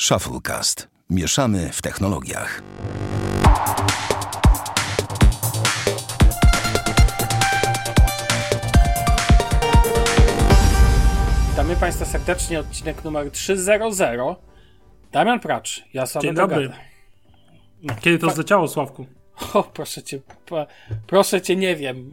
Shufflecast. Mieszamy w technologiach. Witamy Państwa serdecznie, odcinek numer 300. Damian Pracz, ja sam Dzień dobry. Kiedy to zleciało, Sławku? O, proszę cię, pa, proszę cię, nie wiem.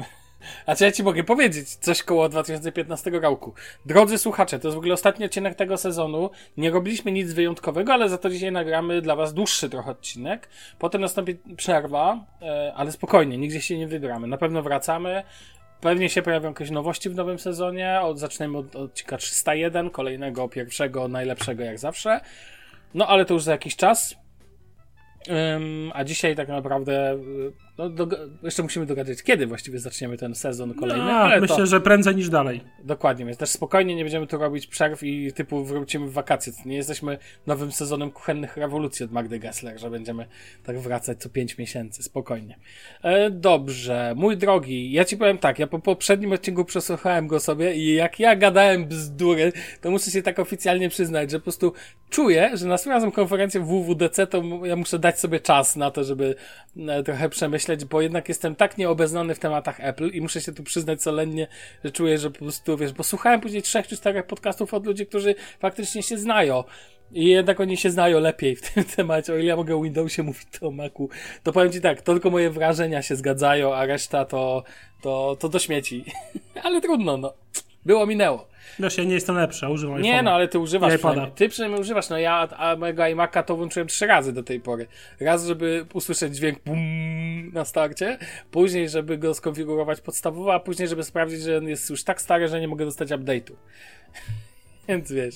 A co ja ci mogę powiedzieć? Coś koło 2015 roku. Drodzy słuchacze, to jest w ogóle ostatni odcinek tego sezonu. Nie robiliśmy nic wyjątkowego, ale za to dzisiaj nagramy dla was dłuższy trochę odcinek. Potem nastąpi przerwa, e, ale spokojnie, nigdzie się nie wybramy. Na pewno wracamy. Pewnie się pojawią jakieś nowości w nowym sezonie. Od, od odcinka 301, kolejnego, pierwszego, najlepszego jak zawsze. No ale to już za jakiś czas. A dzisiaj tak naprawdę y, no, do, jeszcze musimy dogadać, kiedy właściwie zaczniemy ten sezon kolejny. No, ale myślę, to, że prędzej niż dalej. Dokładnie, więc też spokojnie nie będziemy tu robić przerw i typu wrócimy w wakacje. Nie jesteśmy nowym sezonem kuchennych rewolucji od Magdy Gessler, że będziemy tak wracać co 5 miesięcy. Spokojnie. E, dobrze, mój drogi, ja ci powiem tak, ja po poprzednim odcinku przesłuchałem go sobie i jak ja gadałem bzdury, to muszę się tak oficjalnie przyznać, że po prostu czuję, że następnym razem konferencję WWDC to ja muszę dać sobie czas na to, żeby e, trochę przemyśleć myśleć, bo jednak jestem tak nieobeznany w tematach Apple i muszę się tu przyznać solennie, że czuję, że po prostu, wiesz, bo słuchałem później trzech czy czterech podcastów od ludzi, którzy faktycznie się znają. I jednak oni się znają lepiej w tym temacie. O ile ja mogę o Windowsie mówić to o Macu, to powiem Ci tak, to tylko moje wrażenia się zgadzają, a reszta to, to, to do śmieci. Ale trudno, no. Było, minęło. Wiesz, ja nie jestem lepszy, używam Nie, iPhone'a. no ale ty używasz. Ty przynajmniej używasz, no ja a mojego iMac'a to włączyłem trzy razy do tej pory. Raz, żeby usłyszeć dźwięk bum na starcie, później, żeby go skonfigurować podstawowo, a później, żeby sprawdzić, że on jest już tak stary, że nie mogę dostać update'u. Więc wiesz.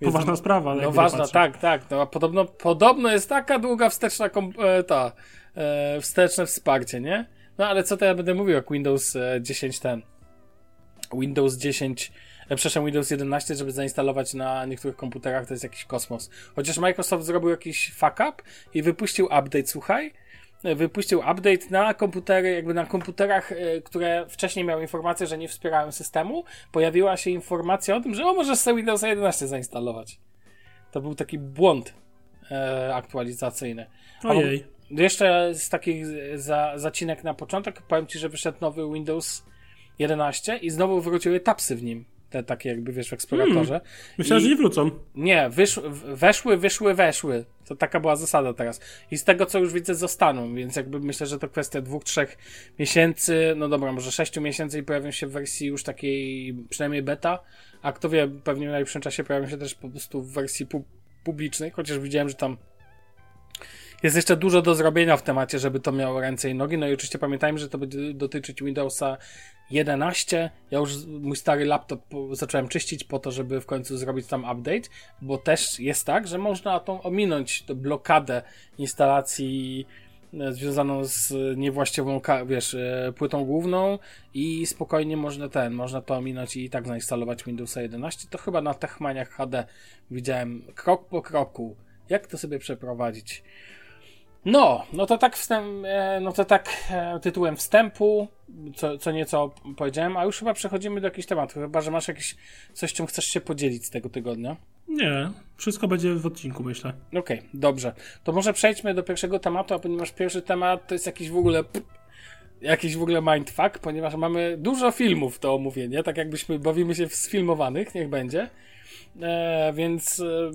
Więc, Poważna sprawa. No ważna, patrzę. tak, tak. No, a podobno, podobno jest taka długa wsteczna e, ta, e, wsteczne wsparcie, nie? No ale co to ja będę mówił, jak Windows e, 10 ten. Windows 10, e, przepraszam, Windows 11, żeby zainstalować na niektórych komputerach, to jest jakiś kosmos. Chociaż Microsoft zrobił jakiś fuck up i wypuścił update, słuchaj, wypuścił update na komputery, jakby na komputerach, e, które wcześniej miały informację, że nie wspierają systemu, pojawiła się informacja o tym, że o, możesz sobie Windows 11 zainstalować. To był taki błąd e, aktualizacyjny. Ojej. jeszcze z takich za, zacinek na początek, powiem Ci, że wyszedł nowy Windows 11 i znowu wróciły tapsy w nim. Te takie jakby, wiesz, w eksploratorze. Myślałem, I- że nie wrócą. Nie, wysz, weszły, wyszły, weszły. To taka była zasada teraz. I z tego, co już widzę, zostaną, więc jakby myślę, że to kwestia dwóch, trzech miesięcy, no dobra, może sześciu miesięcy i pojawią się w wersji już takiej, przynajmniej beta, a kto wie, pewnie w najbliższym czasie pojawią się też po prostu w wersji pu publicznej, chociaż widziałem, że tam jest jeszcze dużo do zrobienia w temacie, żeby to miało ręce i nogi. No i oczywiście pamiętajmy, że to będzie dotyczyć Windowsa 11. Ja już mój stary laptop zacząłem czyścić po to, żeby w końcu zrobić tam update, bo też jest tak, że można tą ominąć tę blokadę instalacji e, związaną z niewłaściwą, wiesz, e, płytą główną i spokojnie można ten, można to ominąć i tak zainstalować Windowsa 11. To chyba na Techmaniach HD widziałem krok po kroku, jak to sobie przeprowadzić. No, no to tak wstęp, e, no to tak e, tytułem wstępu, co, co nieco powiedziałem, a już chyba przechodzimy do jakichś tematów, chyba, że masz jakieś coś, czym chcesz się podzielić z tego tygodnia. Nie, wszystko będzie w odcinku, myślę. Okej, dobrze. To może przejdźmy do pierwszego tematu, a ponieważ pierwszy temat to jest jakiś w ogóle jakiś w ogóle mindfuck, ponieważ mamy dużo filmów do omówienia, tak jakbyśmy bawimy się w sfilmowanych, niech będzie. E, więc e,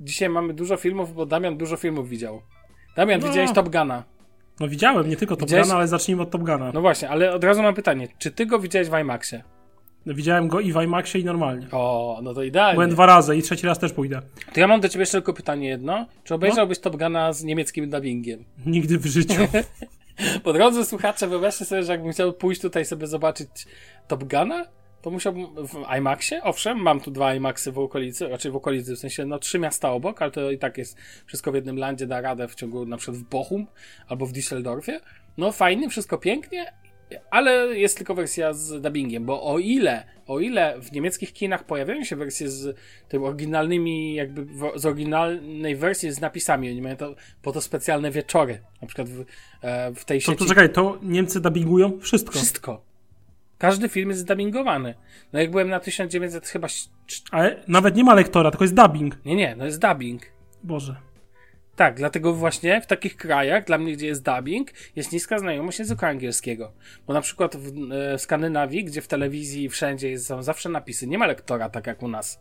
dzisiaj mamy dużo filmów, bo Damian dużo filmów widział. Damian, No. widziałeś Top Guna. No widziałem, nie tylko Top Widziałeś- Guna, ale zacznijmy od Top Guna. No właśnie, ale od razu mam pytanie. Czy ty go widziałeś w IMAXie? Widziałem go i w IMAXie i normalnie. O, no to idealnie. Byłem dwa razy i trzeci raz też pójdę. To ja mam do ciebie jeszcze tylko pytanie jedno. Czy obejrzałbyś Top Guna z niemieckim dubbingiem? Nigdy w życiu. Po drodze słuchacze, wyobraźcie sobie, że jakbym chciał pójść tutaj sobie zobaczyć Top Guna, to musiałbym w IMAXie, owszem, mam tu dwa IMAXy w okolicy, raczej w okolicy, w sensie no trzy miasta obok, ale to i tak jest wszystko w jednym landzie, da radę w ciągu na przykład w Bochum albo w Düsseldorfie. No fajnie, wszystko pięknie, ale jest tylko wersja z dubbingiem, bo o ile, o ile w niemieckich kinach pojawiają się wersje z tym oryginalnymi, jakby z oryginalnej wersji z napisami, oni mają to, po to specjalne wieczory, na przykład w, e, w tej To, sieci. to czekaj, to Niemcy dubbingują wszystko. Wszystko. Każdy film jest zdubbingowany. No jak byłem na 1900 chyba... Ale nawet nie ma lektora, tylko jest dubbing. Nie, nie, no jest dubbing. Boże. Tak, dlatego właśnie w takich krajach, dla mnie, gdzie jest dubbing, jest niska znajomość języka angielskiego. Bo na przykład w, e, w Skandynawii, gdzie w telewizji wszędzie jest, są zawsze napisy, nie ma lektora tak jak u nas.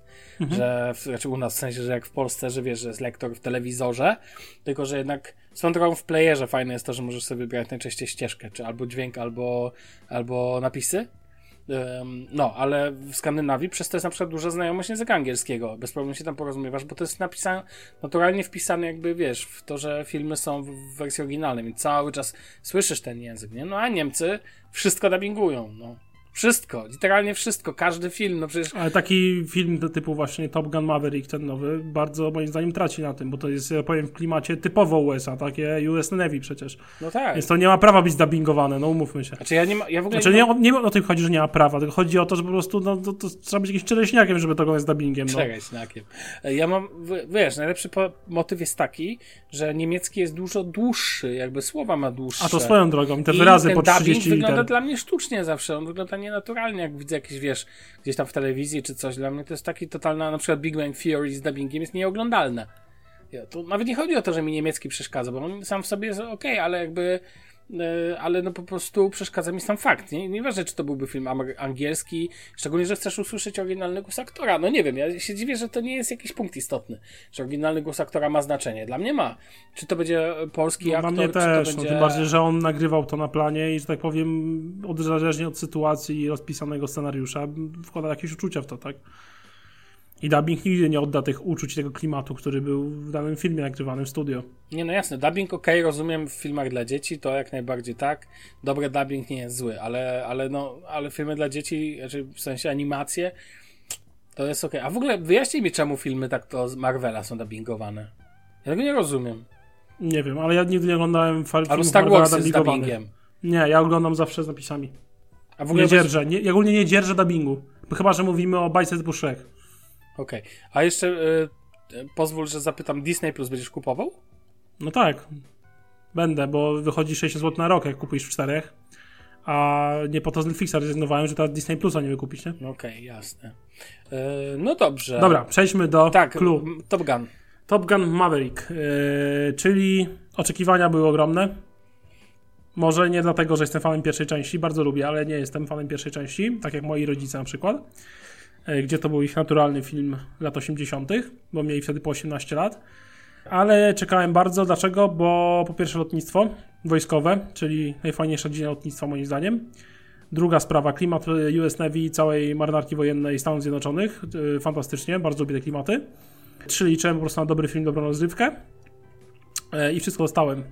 Że, w, znaczy u nas w sensie, że jak w Polsce, że wiesz, że jest lektor w telewizorze, tylko że jednak swoją drogą w playerze fajne jest to, że możesz sobie wybierać najczęściej ścieżkę, czy albo dźwięk, albo, albo napisy. No, ale w Skandynawii przez to jest na przykład duża znajomość języka angielskiego. Bez problemu się tam porozumiewasz, bo to jest napisane, naturalnie wpisane jakby, wiesz, w to, że filmy są w wersji oryginalnej, więc cały czas słyszysz ten język, nie? No a Niemcy wszystko dubbingują, no. Wszystko, literalnie wszystko, każdy film, no przecież... Ale taki film typu właśnie Top Gun Maverick, ten nowy, bardzo moim zdaniem traci na tym, bo to jest, ja powiem, w klimacie typowo USA, takie US Navy przecież. No tak. Więc to nie ma prawa być dubbingowane, no umówmy się. Znaczy ja nie ma, ja w ogóle Znaczy nie, nie, o- nie o tym chodzi, że nie ma prawa, tylko chodzi o to, że po prostu no, to, to trzeba być jakimś czereśniakiem, żeby to oglądać z dubbingiem. No. Czekaj, znakiem. Ja mam, wiesz, najlepszy motyw jest taki, że niemiecki jest dużo dłuższy, jakby słowa ma dłuższe. A to swoją drogą, te I wyrazy po dubbing 30 wygląda liter. dla mnie sztucznie zawsze, on wygląda nienaturalnie, jak widzę jakieś, wiesz, gdzieś tam w telewizji czy coś, dla mnie to jest taki totalna, na przykład Big Bang Theory z dubbingiem jest nieoglądalne. Ja, to nawet nie chodzi o to, że mi niemiecki przeszkadza, bo on sam w sobie jest okej, ale jakby ale no po prostu przeszkadza mi sam fakt. Nie? Nieważne, czy to byłby film angielski, szczególnie, że chcesz usłyszeć oryginalny głos aktora. No nie wiem, ja się dziwię, że to nie jest jakiś punkt istotny, że oryginalny głos aktora ma znaczenie. Dla mnie ma. Czy to będzie polski No, dla aktor, mnie czy też, no, będzie... tym bardziej, że on nagrywał to na planie i, że tak powiem, zależnie od sytuacji i rozpisanego scenariusza, wkłada jakieś uczucia w to, tak? I dubbing nigdy nie odda tych uczuć, tego klimatu, który był w danym filmie nagrywanym w studio. Nie, no jasne, dubbing ok, rozumiem w filmach dla dzieci, to jak najbardziej tak. Dobry dubbing nie jest zły, ale, ale no, ale filmy dla dzieci, znaczy w sensie animacje, to jest ok. A w ogóle wyjaśnij mi, czemu filmy tak to z Marvela są dubbingowane. Ja tego nie rozumiem. Nie wiem, ale ja nigdy nie oglądałem fa- Albo Star Wars z dubbingiem. Nie, ja oglądam zawsze z napisami. A w ogóle Nie dzierżę, nie, ja ogólnie nie dzierżę dubbingu. Chyba, że mówimy o bajce typu Shrek. Okej. A jeszcze y, pozwól, że zapytam, Disney Plus będziesz kupował? No tak, będę, bo wychodzi 60 zł na rok, jak kupujesz w czterech. A nie po to z Netflixa rezygnowałem, że teraz Disney Plusa nie wykupić, nie? Okej, jasne. Y, no dobrze. Dobra, przejdźmy do Tak, clue. Top Gun. Top Gun Maverick, yy, czyli oczekiwania były ogromne. Może nie dlatego, że jestem fanem pierwszej części, bardzo lubię, ale nie jestem fanem pierwszej części, tak jak moi rodzice na przykład, yy, gdzie to był ich naturalny film lat 80., bo mieli wtedy po 18 lat. Ale czekałem bardzo. Dlaczego? Bo po pierwsze lotnictwo wojskowe, czyli najfajniejsza dziedzina lotnictwa moim zdaniem. Druga sprawa, klimat US Navy i całej marynarki wojennej Stanów Zjednoczonych. Yy, Fantastycznie, bardzo lubię te klimaty. Trzy liczyłem po prostu na dobry film, dobrą rozrywkę E, i wszystko dostałem.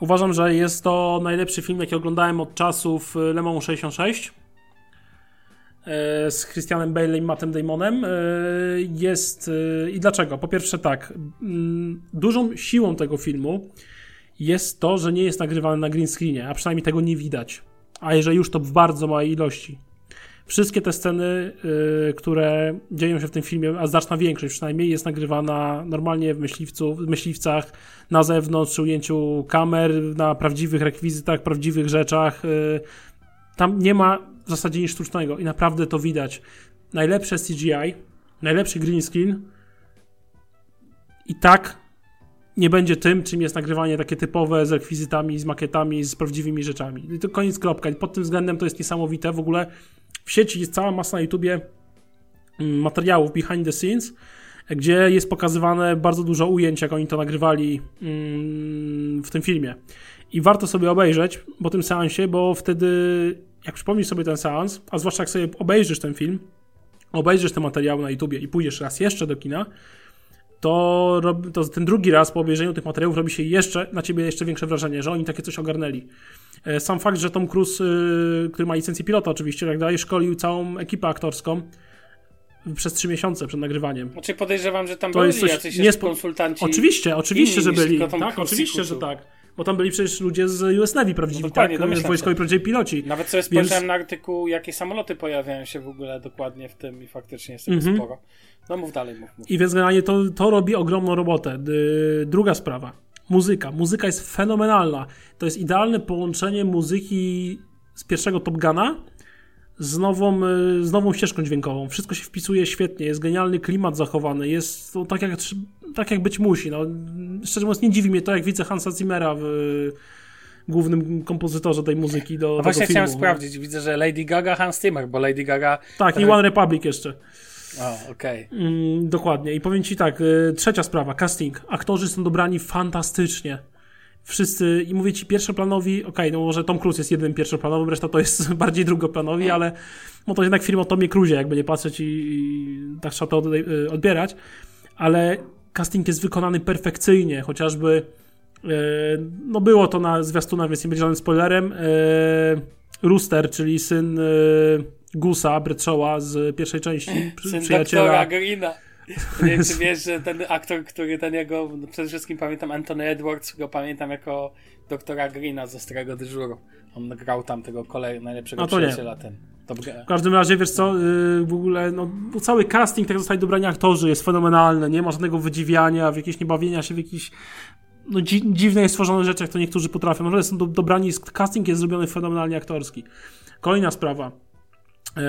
Uważam, że jest to najlepszy film, jaki oglądałem od czasów e, Le Mans 66 e, z Christianem Bale'em i Mattem Damonem. E, Jest... e, I dlaczego? Po pierwsze tak, mm, dużą siłą tego filmu jest to, że nie jest nagrywany na green screenie, a przynajmniej tego nie widać. A jeżeli już, to w bardzo małej ilości. Wszystkie te sceny, które dzieją się w tym filmie, a znaczna większość przynajmniej, jest nagrywana normalnie w, myśliwcu, w myśliwcach, na zewnątrz, przy ujęciu kamer, na prawdziwych rekwizytach, prawdziwych rzeczach. Tam nie ma w zasadzie nic sztucznego i naprawdę to widać. Najlepsze CGI, najlepszy green screen i tak nie będzie tym, czym jest nagrywanie takie typowe z rekwizytami, z makietami, z prawdziwymi rzeczami. I to koniec kropka. I pod tym względem to jest niesamowite. W ogóle w sieci jest cała masa na YouTubie mm, materiałów behind the scenes, gdzie jest pokazywane bardzo dużo ujęć, jak oni to nagrywali mm, w tym filmie. I warto sobie obejrzeć po tym seansie, bo wtedy, jak przypomnisz sobie ten seans, a zwłaszcza jak sobie obejrzysz ten film, obejrzysz te materiały na YouTubie i pójdziesz raz jeszcze do kina, to, to ten drugi raz po obejrzeniu tych materiałów robi się jeszcze na ciebie jeszcze większe wrażenie, że oni takie coś ogarnęli. E, Sam fakt, że Tom Cruise, y, który ma licencję pilota oczywiście, tak dalej, szkolił całą ekipę aktorską przez trzy miesiące przed nagrywaniem. Znaczy podejrzewam, że tam To byli jest coś jacyś niespo- konsultanci. Oczywiście, oczywiście, że byli. Tak, oczywiście, że tak. Bo tam byli przecież ludzie z US Navy prawdziwi, No tak? domyślam Wojskowi się. prawdziwi piloci. Nawet sobie Więc- spojrzałem na artykuł, jakie samoloty pojawiają się w ogóle dokładnie w tym i faktycznie jest tego Mhm. sporo. No mów dalej, mów, mów. I więc generalnie to, to robi ogromną robotę. D- Druga sprawa. Muzyka. Muzyka jest fenomenalna. To jest idealne połączenie muzyki z pierwszego Top Guna z nową, y, z nową ścieżką dźwiękową. Wszystko się wpisuje świetnie, jest genialny klimat zachowany, jest to tak jak tak jak być musi. No, szczerze mówiąc, nie dziwi mnie to, jak widzę Hansa Zimmera w głównym kompozytorze tej muzyki do no tego właśnie filmu. chciałem sprawdzić. Widzę, że Lady Gaga, Hans Zimmer, bo Lady Gaga... Tak, i One Republic jeszcze. O, okej. Okay. Mm, dokładnie. I powiem ci tak, y, trzecia sprawa, casting. Aktorzy są dobrani fantastycznie. Wszyscy, i mówię ci, pierwszoplanowi, okej, okay, no może Tom Cruise jest jednym pierwszoplanowym, reszta to jest bardziej drugoplanowi, ale no to jednak film o Tomie Cruise, jakby nie patrzeć i, i tak trzeba to odbierać. Ale casting jest wykonany perfekcyjnie, chociażby e, no było to na zwiastunach, więc nie będzie żadnym spoilerem. E, Rooster, czyli syn e, Gusa, Bradshawa z pierwszej części, syn przyjaciela. doktora Greena. Nie wiem, czy wiesz, że ten aktor, który ten jego, no przede wszystkim pamiętam Anthony Edwards, go pamiętam jako doktora Greena ze Starego Dyżuru. On grał tam tego kolej, najlepszego no przyjaciela nie. ten. W każdym razie, wiesz co, yy, w ogóle no, cały casting, tak zostali dobrani aktorzy, jest fenomenalny, nie ma żadnego wydziwiania, w jakieś niebawienia się w jakiś no, dzi dziwne stworzone rzeczy, jak to niektórzy potrafią. Może są do, dobrani, casting jest zrobiony fenomenalnie aktorski. Kolejna sprawa. Yy,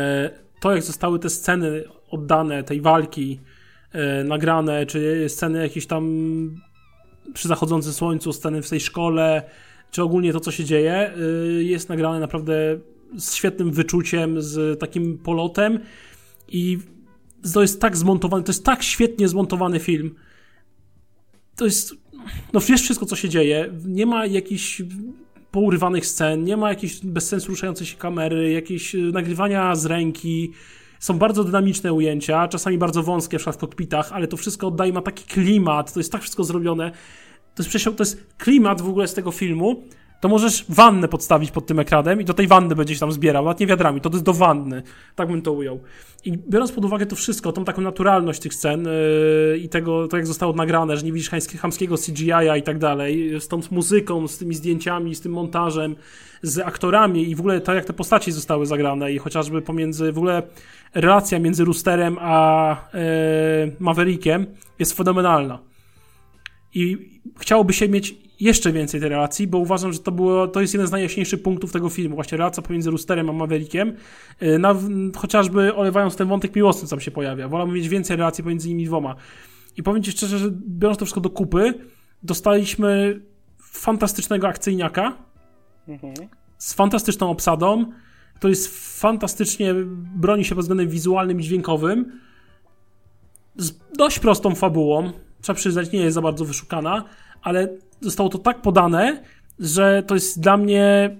to, jak zostały te sceny oddane, tej walki, yy, nagrane, czy sceny jakieś tam przy zachodzącym słońcu, sceny w tej szkole, czy ogólnie to, co się dzieje, yy, jest nagrane naprawdę z świetnym wyczuciem, z takim polotem i to jest tak zmontowany, to jest tak świetnie zmontowany film. To jest, no wiesz wszystko, co się dzieje. Nie ma jakichś pourywanych scen, nie ma jakichś bez sensu ruszającej się kamery, jakieś nagrywania z ręki. Są bardzo dynamiczne ujęcia, czasami bardzo wąskie, w kokpitach, ale to wszystko oddaje, ma taki klimat, to jest tak wszystko zrobione. To jest, to jest klimat w ogóle z tego filmu, to możesz wannę podstawić pod tym ekranem i do tej wanny będziesz tam zbierał, nawet nie wiadrami, to jest do wanny. Tak bym to ujął. I biorąc pod uwagę to wszystko, tą taką naturalność tych scen yy, i tego, to jak zostało nagrane, że nie widzisz chamskiego CGI-a i tak dalej, z tą muzyką, z tymi zdjęciami, z tym montażem, z aktorami i w ogóle tak jak te postaci zostały zagrane i chociażby pomiędzy, w ogóle relacja między Roosterem a yy, Maverickiem jest fenomenalna. I chciałoby się mieć jeszcze więcej tej relacji, bo uważam, że to, było, to jest jeden z najjaśniejszych punktów tego filmu. Właśnie relacja pomiędzy Roosterem a Maverickiem, y, na, chociażby olewając ten wątek miłosny, co tam się pojawia. Wolałbym mieć więcej relacji pomiędzy nimi dwoma. I powiem Ci szczerze, że biorąc to wszystko do kupy, dostaliśmy fantastycznego akcyjniaka mhm. z fantastyczną obsadą, który jest fantastycznie, broni się pod względem wizualnym i dźwiękowym, z dość prostą fabułą, trzeba przyznać, nie jest za bardzo wyszukana, ale zostało to tak podane, że to jest dla mnie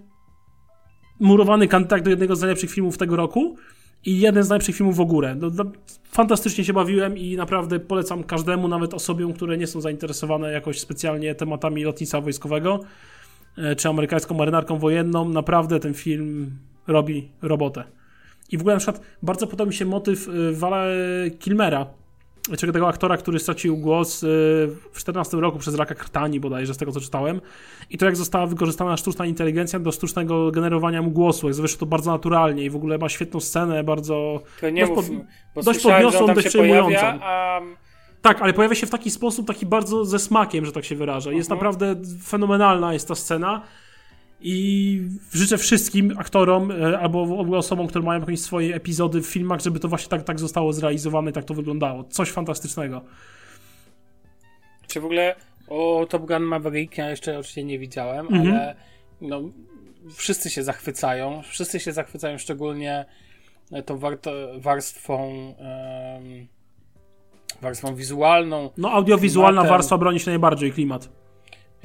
murowany kandydat do jednego z najlepszych filmów tego roku i jeden z najlepszych filmów w ogóle. No, no, fantastycznie się bawiłem i naprawdę polecam każdemu, nawet osobom, które nie są zainteresowane jakoś specjalnie tematami lotnictwa wojskowego e, czy amerykańską marynarką wojenną. Naprawdę ten film robi robotę. I w ogóle na przykład bardzo podoba mi się motyw e, Wala Kilmera, czyli tego aktora, który stracił głos y, w 14 roku przez raka krtani bodajże, z tego co czytałem. I to jak została wykorzystana sztuczna inteligencja do sztucznego generowania mu głosu, jak wyszło to bardzo naturalnie i w ogóle ma świetną scenę, bardzo to nie dość, mów, pod, dość podniosłą, dość przejmującą. Pojawia, a... Tak, ale pojawia się w taki sposób, taki bardzo ze smakiem, że tak się wyraża. Jest uh -huh. naprawdę fenomenalna jest ta scena. I życzę wszystkim aktorom e, albo osobom, które mają jakieś swoje epizody w filmach, żeby to właśnie tak, tak zostało zrealizowane, tak to wyglądało. Coś fantastycznego. Czy w ogóle o Top Gun Maverick ja jeszcze oczywiście nie widziałem, mhm. ale no, wszyscy się zachwycają. Wszyscy się zachwycają szczególnie tą warstwą um, warstwą wizualną. No audiowizualna klimatem. warstwa broni się najbardziej klimat.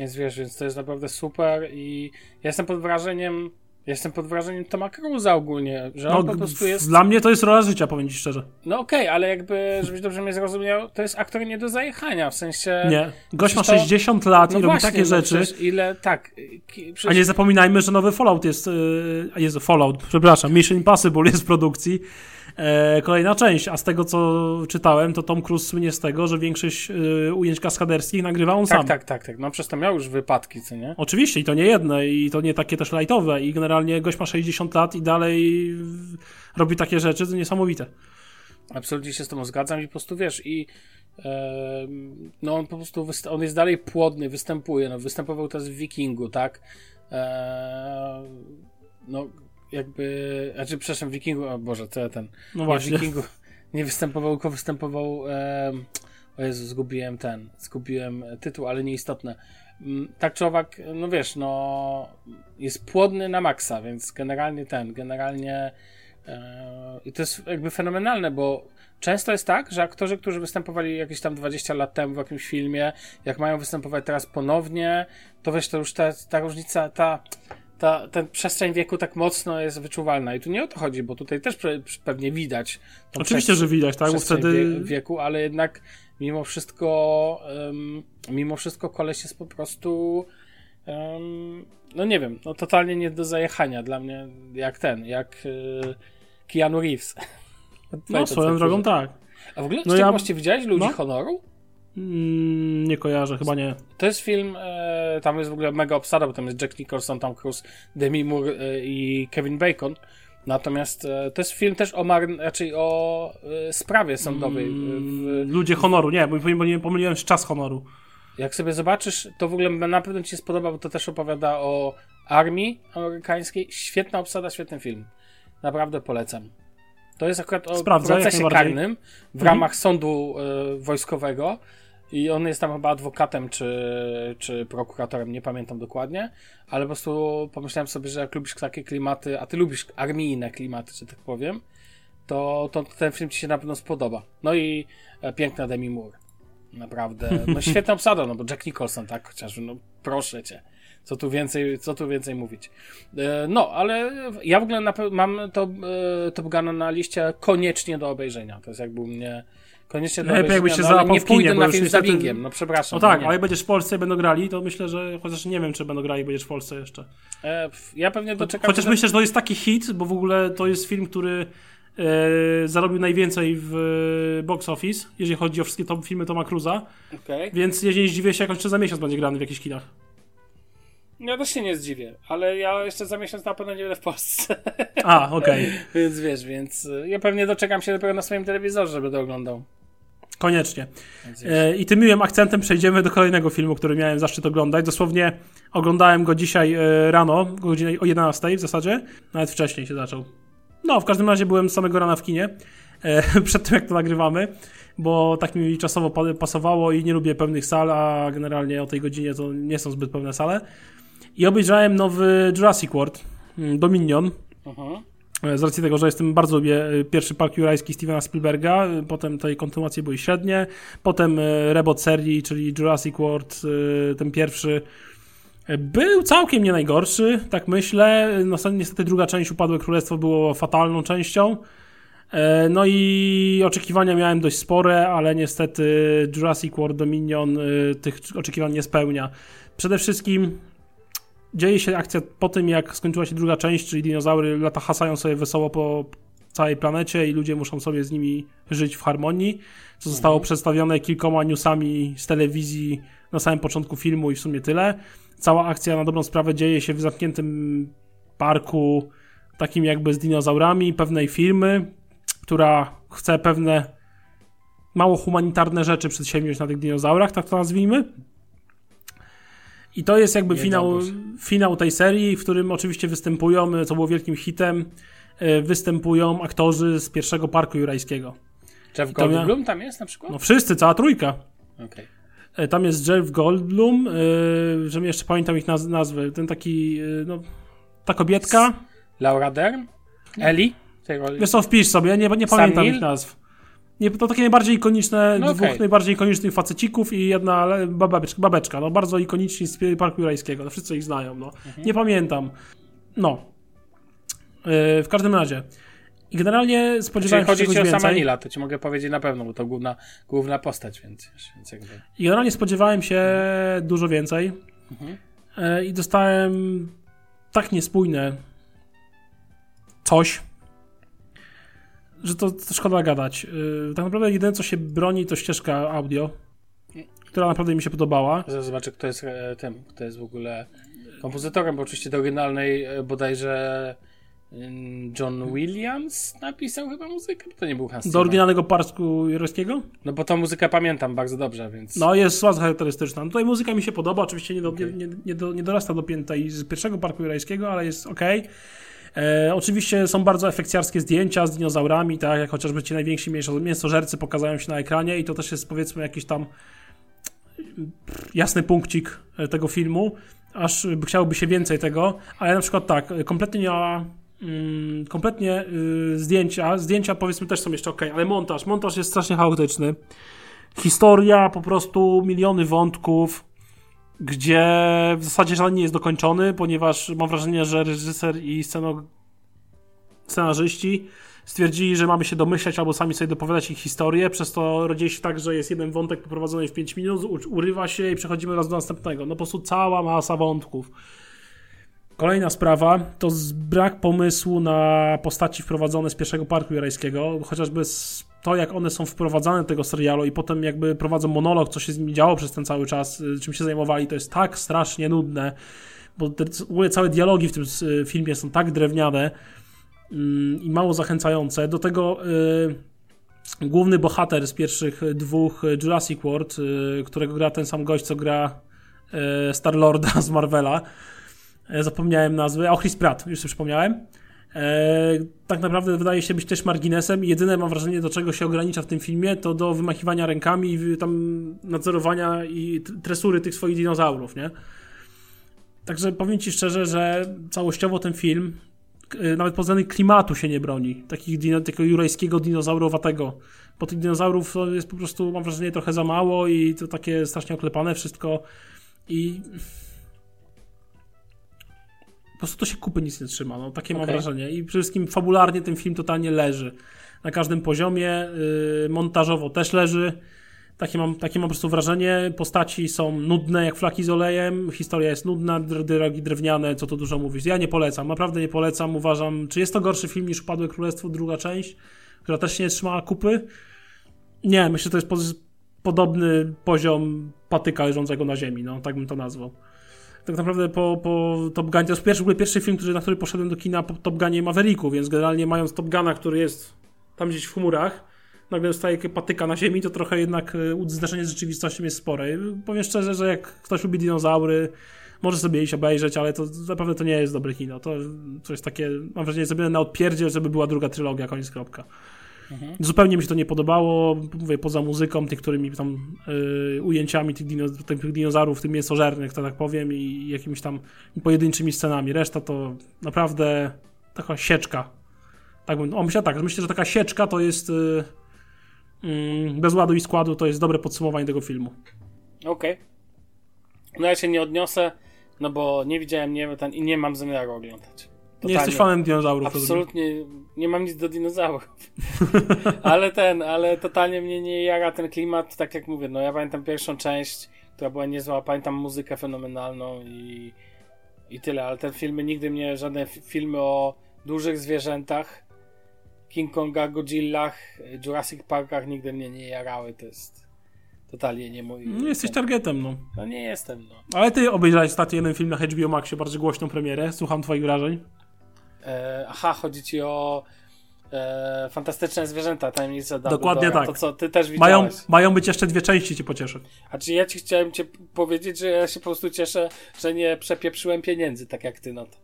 Więc wiesz, więc to jest naprawdę super i ja jestem pod wrażeniem Jestem pod wrażeniem Toma Cruise'a ogólnie, że on no, po prostu jest... Dla mnie to jest rola życia, powiem ci szczerze. No okej, okay, ale jakby, żebyś dobrze mnie zrozumiał, to jest aktor nie do zajechania, w sensie... Nie, gość ma 60 to... lat no i właśnie, robi takie no rzeczy. ile, tak... Przecież... A nie zapominajmy, że nowy Fallout jest... Yy, jest Fallout, przepraszam, Mission Impossible jest w produkcji kolejna część, a z tego co czytałem, to Tom Cruise słynie z tego, że większość e, ujęć kaskaderskich nagrywa on tak, sam. Tak, tak, tak. No przez to miał już wypadki, co nie? Oczywiście i to nie jedne i to nie takie też lightowe i generalnie gość ma 60 lat i dalej robi takie rzeczy, to niesamowite. Absolutnie się z tym zgadzam i po prostu wiesz i e, no on po prostu on jest dalej płodny, występuje, no występował teraz w Wikingu, tak? E, no jakby, znaczy przepraszam, Wikingu, o Boże, co ja ten, no właśnie. Wikingu nie występował, tylko występował e, O Jezu, zgubiłem ten, zgubiłem tytuł, ale nieistotne. Mm, Tak czy owak, no wiesz, no jest płodny na maksa, więc generalnie ten, generalnie e, i to jest jakby fenomenalne, bo często jest tak, że aktorzy, którzy występowali jakieś tam 20 lat temu w jakimś filmie, jak mają występować teraz ponownie, to wiesz, to już ta, ta różnica, ta, ta, ten przestrzeń wieku tak mocno jest wyczuwalna i tu nie o to chodzi, bo tutaj też pe- pewnie widać Oczywiście, że widać, tak? Bo wtedy wie, wieku, ale jednak mimo wszystko um, mimo wszystko koleś jest po prostu um, no nie wiem, no totalnie nie do zajechania dla mnie jak ten, jak y, Keanu Reeves. No, swoją drogą tak. A w ogóle No ja... widziałeś Ludzi no. Honoru? Mm, nie kojarzę, chyba nie. To jest film, e, tam jest w ogóle mega obsada, bo tam jest Jack Nicholson, Tom Cruise, Demi Moore e, i Kevin Bacon. Natomiast e, to jest film też o, mar- raczej o e, sprawie sądowej. e, W, Ludzie honoru, nie, bo pomyliłem, pomyliłem z czas honoru. Jak sobie zobaczysz, to w ogóle na pewno ci się spodoba, bo to też opowiada o armii amerykańskiej. Świetna obsada, świetny film. Naprawdę polecam. To jest akurat o Sprawdzę, procesie karnym w Mhm. ramach sądu e, wojskowego i on jest tam chyba adwokatem czy, czy prokuratorem, nie pamiętam dokładnie, ale po prostu pomyślałem sobie, że jak lubisz takie klimaty, a ty lubisz armijne klimaty, że tak powiem, to, to ten film ci się na pewno spodoba. No i e, piękna Demi Moore. Naprawdę. No świetna obsada, no bo Jack Nicholson, tak, chociażby, no proszę cię. Co tu więcej, co tu więcej mówić. E, No, ale ja w ogóle mam to e, Top Guna na liście koniecznie do obejrzenia. To jest jakby u mnie koniecznie do Lepiej jakbyś się no, załapał nie pójdę bo na film z dubbingiem, no przepraszam. No tak, nie. ale jak będziesz w Polsce i będą grali, to myślę, że chociaż nie wiem, czy będą grali, będziesz w Polsce jeszcze. E, Ja pewnie doczekam. Chociaż myślę, że to jest taki hit, bo w ogóle to jest film, który e, zarobił najwięcej w e, box office, jeżeli chodzi o wszystkie top filmy Toma Cruza, Okej. więc ja nie zdziwię się, jak on jeszcze za miesiąc będzie grany w jakichś kinach. Ja też się nie zdziwię, ale ja jeszcze za miesiąc na pewno nie będę w Polsce. A, okej. więc wiesz, więc y, ja pewnie doczekam się dopiero na swoim telewizorze, żeby to oglądał. Koniecznie. E, I tym miłym akcentem przejdziemy do kolejnego filmu, który miałem zaszczyt oglądać. Dosłownie oglądałem go dzisiaj e, rano, o godzinie o 11 w zasadzie. Nawet wcześniej się zaczął. No, w każdym razie byłem z samego rana w kinie, e, przed tym jak to nagrywamy, bo tak mi czasowo pa- pasowało i nie lubię pełnych sal, a generalnie o tej godzinie to nie są zbyt pełne sale. I obejrzałem nowy Jurassic World, mm, Dominion. Mhm. E, Z racji tego, że jestem bardzo lubię e, pierwszy park jurajski Stevena Spielberga, e, potem tej kontynuacje były średnie, potem reboot serii, czyli Jurassic World, ten pierwszy był całkiem nie najgorszy, tak myślę. No, niestety druga część Upadłe Królestwo było fatalną częścią. No i oczekiwania miałem dość spore, ale niestety Jurassic World Dominion tych oczekiwań nie spełnia. Przede wszystkim dzieje się akcja po tym, jak skończyła się druga część, czyli dinozaury lata hasają sobie wesoło po całej planecie i ludzie muszą sobie z nimi żyć w harmonii, co zostało przedstawione kilkoma newsami z telewizji na samym początku filmu i w sumie tyle. Cała akcja na dobrą sprawę dzieje się w zamkniętym parku, takim jakby z dinozaurami pewnej firmy, która chce pewne mało humanitarne rzeczy przedsięwziąć na tych dinozaurach, tak to nazwijmy. I to jest jakby finał, finał tej serii, w którym oczywiście występują, co było wielkim hitem, e, występują aktorzy z pierwszego parku jurajskiego. Jeff Goldblum tam jest na przykład? No wszyscy, cała trójka. Okej. E, Tam jest Jeff Goldblum, e, że jeszcze pamiętam ich naz- nazwy. Ten taki, e, no, ta kobietka. Laura Dern? Roli? Wiesz co, wpisz sobie, nie, nie Sam pamiętam ich nazw. Nie, to takie najbardziej ikoniczne, No dwóch okej. najbardziej ikonicznych facecików i jedna babeczka, babeczka, no bardzo ikoniczni z Parku Jurajskiego, no wszyscy ich znają, no. Mhm. Nie pamiętam. No. E, w każdym razie. I generalnie spodziewałem się chodzi czegoś ci o sama więcej. Nila, to ci mogę powiedzieć na pewno, bo to główna, główna postać, więc, więc jakby... I generalnie spodziewałem się dużo więcej. Mhm. E, I dostałem tak niespójne coś, że to, to szkoda gadać. E, Tak naprawdę jedyne, co się broni, to ścieżka audio, która naprawdę mi się podobała. Zobaczę, kto jest e, tym, kto jest w ogóle kompozytorem, bo oczywiście do oryginalnej e, bodajże mm, John Williams napisał chyba muzykę, to nie był Hans Do oryginalnego Parku Jurowskiego? No bo tą muzykę pamiętam bardzo dobrze, więc... No, jest bardzo charakterystyczna. No, tutaj muzyka mi się podoba, oczywiście nie, do, Okej. nie, nie, nie, do, nie dorasta do piętej z pierwszego Parku Jurajskiego, ale jest ok. E, oczywiście są bardzo efekciarskie zdjęcia z dinozaurami, tak jak chociażby ci najwięksi mięso- mięsożercy pokazują się na ekranie i to też jest powiedzmy jakiś tam jasny punkcik e, tego filmu, aż chciałoby się więcej tego, ale na przykład tak, kompletnie nie mm, kompletnie y, zdjęcia, zdjęcia powiedzmy też są jeszcze ok, ale montaż, montaż jest strasznie chaotyczny. Historia, po prostu miliony wątków, gdzie w zasadzie żaden nie jest dokończony, ponieważ mam wrażenie, że reżyser i sceno... scenarzyści stwierdzili, że mamy się domyślać albo sami sobie dopowiadać ich historię, przez to rodzi się tak, że jest jeden wątek poprowadzony w 5 minut, urywa się i przechodzimy raz do następnego. No po prostu cała masa wątków. Kolejna sprawa to brak pomysłu na postaci wprowadzone z pierwszego parku jurajskiego, chociażby z to, jak one są wprowadzane do tego serialu i potem jakby prowadzą monolog, co się z nimi działo przez ten cały czas, y, czym się zajmowali, to jest tak strasznie nudne, bo te, w ogóle całe dialogi w tym y, filmie są tak drewniane mm, i mało zachęcające. Do tego y, główny bohater z pierwszych dwóch Jurassic World, którego gra ten sam gość, co gra Star-Lorda z Marvela, zapomniałem nazwy, o Chris Pratt, już sobie przypomniałem. E, tak naprawdę wydaje się być też marginesem jedyne mam wrażenie, do czego się ogranicza w tym filmie, to do wymachiwania rękami i tam nadzorowania i tresury tych swoich dinozaurów, nie? Także powiem Ci szczerze, że całościowo ten film e, nawet pod względem klimatu się nie broni. Takich dino, takiego jurajskiego dinozaurowatego. Bo tych dinozaurów to jest po prostu, mam wrażenie, trochę za mało i to takie strasznie oklepane wszystko i prostu to się kupy nic nie trzyma, no takie mam Okej. wrażenie. I przede wszystkim fabularnie ten film totalnie leży. Na każdym poziomie, yy, montażowo też leży. Takie mam, takie mam po prostu wrażenie. Postaci są nudne jak flaki z olejem, historia jest nudna, dr- drogi drewniane, co tu dużo mówić. Ja nie polecam, naprawdę nie polecam. Uważam, czy jest to gorszy film niż Upadłe Królestwo, druga część, która też się nie trzymała kupy? Nie, myślę, że to jest po- podobny poziom patyka leżącego na ziemi, no tak bym to nazwał tak naprawdę po, po Top Gunie, to jest pierwszy, w ogóle pierwszy film, który, na który poszedłem do kina po Top Gunie Mavericku, więc generalnie mając Top Guna, który jest tam gdzieś w chmurach, nagle dostaje patyka na ziemi, to trochę jednak e, zderzenie z rzeczywistością jest spore. Powiem szczerze, że jak ktoś lubi dinozaury, może sobie iść obejrzeć, ale to naprawdę to nie jest dobre kino. To, jest takie, mam wrażenie, zrobione na odpierdzie, żeby była druga trylogia, koniec kropka. Zupełnie mi się to nie podobało, mówię, poza muzyką, tych, którymi tam y, ujęciami tych, dino, tych dinozaurów, tych mięsożernych, to tak powiem, i jakimiś tam pojedynczymi scenami. Reszta to naprawdę taka sieczka. Tak bym, o, myślę tak, myślę, że taka sieczka to jest y, y, bez ładu i składu, to jest dobre podsumowanie tego filmu. Okej. No ja się nie odniosę, no bo nie widziałem nie, ten, i nie mam zamiaru oglądać. Nie jesteś fanem dinozaurów, rozumiem. Absolutnie nie mam nic do dinozaurów. ale ten, ale totalnie mnie nie jara ten klimat, tak jak mówię, no ja pamiętam pierwszą część, która była niezła, pamiętam muzykę fenomenalną i, i tyle, ale te filmy nigdy mnie, żadne fi- filmy o dużych zwierzętach, King Kongach, Godzillach, Jurassic Parkach nigdy mnie nie jarały, to jest totalnie nie mój... No, jesteś targetem, no. No nie jestem, no. Ale ty obejrzałeś ostatnio jeden film na HBO Maxie, bardzo głośną premierę. Słucham twoich wrażeń. E, aha, chodzi ci o e, fantastyczne zwierzęta, tajemnice Dokładnie Dumbledora. tak. To co, ty też Mają, widziałeś. mają być jeszcze dwie części, cię pocieszę. A czy ja ci chciałem cię powiedzieć, że ja się po prostu cieszę, że nie przepieprzyłem pieniędzy, tak jak ty na to.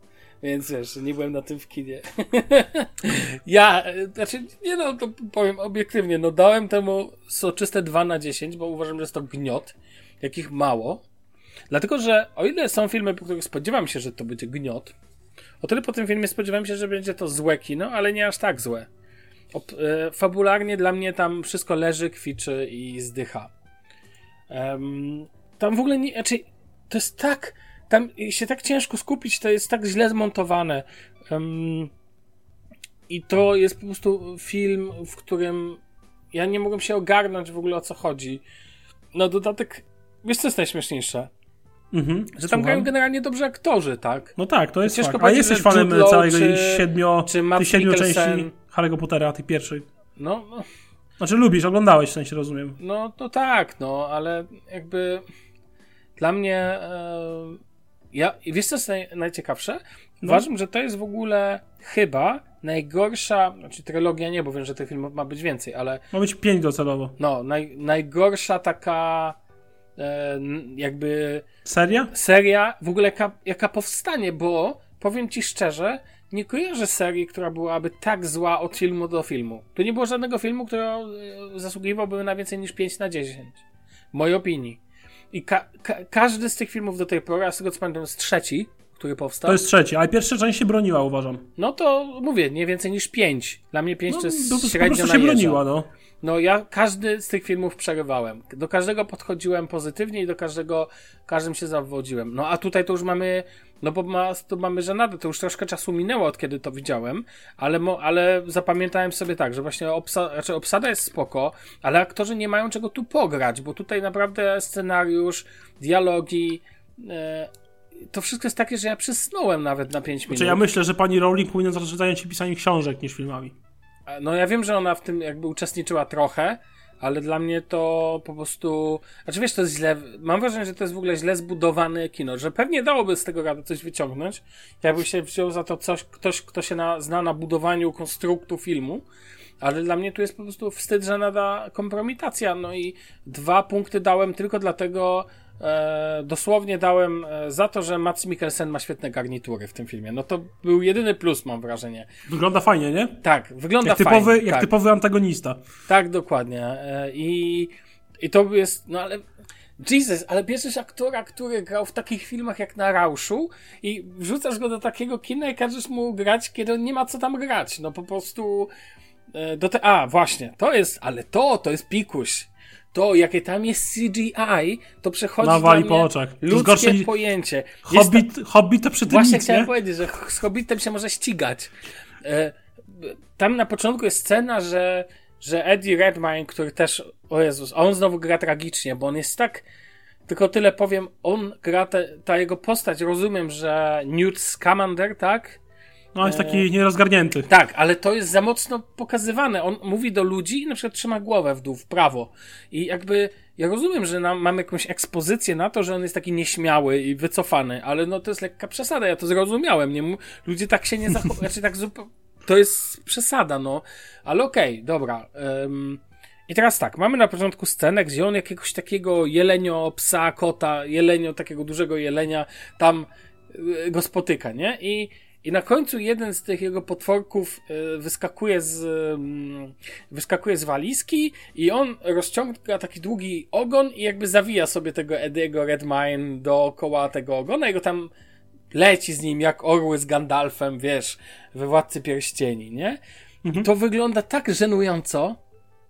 Więc wiesz, nie byłem na tym w kinie. ja, e, znaczy, nie no, to powiem obiektywnie, no dałem temu soczyste 2 na 10, bo uważam, że jest to gniot, jakich mało. Dlatego, że o ile są filmy, po których spodziewam się, że to będzie gniot, o tyle po tym filmie spodziewam się, że będzie to złe kino, ale nie aż tak złe. Ob, e, fabularnie dla mnie tam wszystko leży, kwiczy i zdycha. Em, tam w ogóle nie, znaczy, to jest tak, tam się tak ciężko skupić, to jest tak źle zmontowane. Em, I to jest po prostu film, w którym ja nie mogłem się ogarnąć w ogóle o co chodzi. Na dodatek, wiesz co jest najśmieszniejsze? Mhm, Że tam słucham. grają generalnie dobrze aktorzy, tak? No tak, to jest Ciężko. A jesteś fanem Law całego czy- siedmiu, czy tych siedmiu części Harry'ego Pottera, tej pierwszej. No, no, Znaczy lubisz, oglądałeś w sensie, rozumiem. No, to tak, no, ale jakby dla mnie. E, ja, wiesz, co jest naj, najciekawsze? No. Uważam, że to jest w ogóle chyba najgorsza, znaczy trylogia nie, bo wiem, że tych filmów ma być więcej, ale Ma być pięć docelowo. no, naj, najgorsza taka jakby Seria? seria w ogóle jaka, jaka powstanie, bo powiem ci szczerze, nie kojarzę serii, która byłaby tak zła od filmu do filmu. Tu nie było żadnego filmu, który e, zasługiwałby na więcej niż 5 na 10. W mojej opinii. I ka ka każdy z tych filmów do tej pory, a z tego co pamiętam jest trzeci, który powstał. To jest trzeci, ale pierwsza część się broniła, uważam. No to mówię, nie więcej niż 5. Dla mnie 5 No, to jest po, po średnio prostu na się broniła, no. No ja każdy z tych filmów przerywałem. Do każdego podchodziłem pozytywnie i do każdego, każdym się zawodziłem. No a tutaj to już mamy, no bo ma, to mamy żenadę, to już troszkę czasu minęło od kiedy to widziałem, ale, mo, ale zapamiętałem sobie tak, że właśnie obsa, znaczy obsada jest spoko, ale aktorzy nie mają czego tu pograć, bo tutaj naprawdę scenariusz, dialogi, e, to wszystko jest takie, że ja przysnąłem nawet na 5 minut. Znaczy ja myślę, że pani Rowling powinna zacząć zająć się pisaniem książek niż filmami. No ja wiem, że ona w tym jakby uczestniczyła trochę, ale dla mnie to po prostu. Znaczy wiesz, to jest źle. Mam wrażenie, że to jest w ogóle źle zbudowane kino, że pewnie dałoby z tego radę coś wyciągnąć, jakby się wziął za to coś, ktoś, kto się na, zna na budowaniu konstruktu filmu. Ale dla mnie tu jest po prostu wstyd, że nada kompromitacja. No i dwa punkty dałem tylko dlatego, e, dosłownie dałem e, za to, że Mats Mikkelsen ma świetne garnitury w tym filmie. No to był jedyny plus, mam wrażenie. Wygląda fajnie, nie? Tak, wygląda Jak typowy, fajnie. jak tak. typowy antagonista. Tak, dokładnie. E, I, I to jest, no ale. Jesus, ale bierzesz aktora, który grał w takich filmach jak na Rauszu i wrzucasz go do takiego kina i każesz mu grać, kiedy on nie ma co tam grać. No po prostu. e, Do te... A, właśnie, to jest, ale to, to jest pikuś. To, jakie tam jest CGI, to przechodzi Nawali dla po mnie oczach. Ludzkie gorsze niż- pojęcie. Jest Hobbit, Hobbit to przy tym Właśnie nic, chciałem nie? powiedzieć, że z Hobbitem się może ścigać. E, tam na początku jest scena, że, że Eddie Redmayne, który też, o Jezus, on znowu gra tragicznie, bo on jest tak, tylko tyle powiem, on gra, te, ta jego postać, rozumiem, że Newt Scamander, tak? No, jest taki nierozgarnięty. Tak, ale to jest za mocno pokazywane. On mówi do ludzi i na przykład trzyma głowę w dół, w prawo. I jakby, ja rozumiem, że nam, mamy jakąś ekspozycję na to, że on jest taki nieśmiały i wycofany, ale no to jest lekka przesada, ja to zrozumiałem. Nie? Ludzie tak się nie zachowują, znaczy tak zupełnie, to jest przesada, no. Ale okej, dobra. Ym, I teraz tak, mamy na początku scenę, gdzie on jakiegoś takiego jelenio, psa, kota, jelenio, takiego dużego jelenia tam y, go spotyka, nie? I, i na końcu jeden z tych jego potworków y, wyskakuje z, ym, wyskakuje z walizki i on rozciąga taki długi ogon i jakby zawija sobie tego Ediego Redmine dookoła tego ogona i go tam leci z nim jak orły z Gandalfem, wiesz, we Władcy Pierścieni, nie? I to wygląda tak żenująco,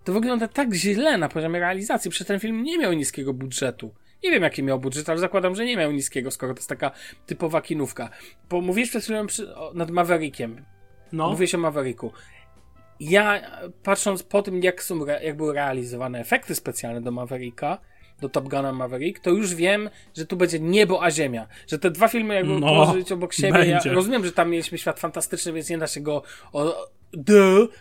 to wygląda tak źle na poziomie realizacji, przecież ten film nie miał niskiego budżetu. Nie wiem, jaki miał budżet, ale zakładam, że nie miał niskiego, skoro to jest taka typowa kinówka. Bo mówisz przed chwilą przy, o, nad Maverickiem. No. Mówiłeś o Mavericku. Ja, patrząc po tym, jak, są, jak były realizowane efekty specjalne do Mavericka, do Top Guna Maverick, to już wiem, że tu będzie niebo a ziemia. Że te dwa filmy jakby No, położyć obok siebie. Ja rozumiem, że tam mieliśmy świat fantastyczny, więc nie da się go o, d,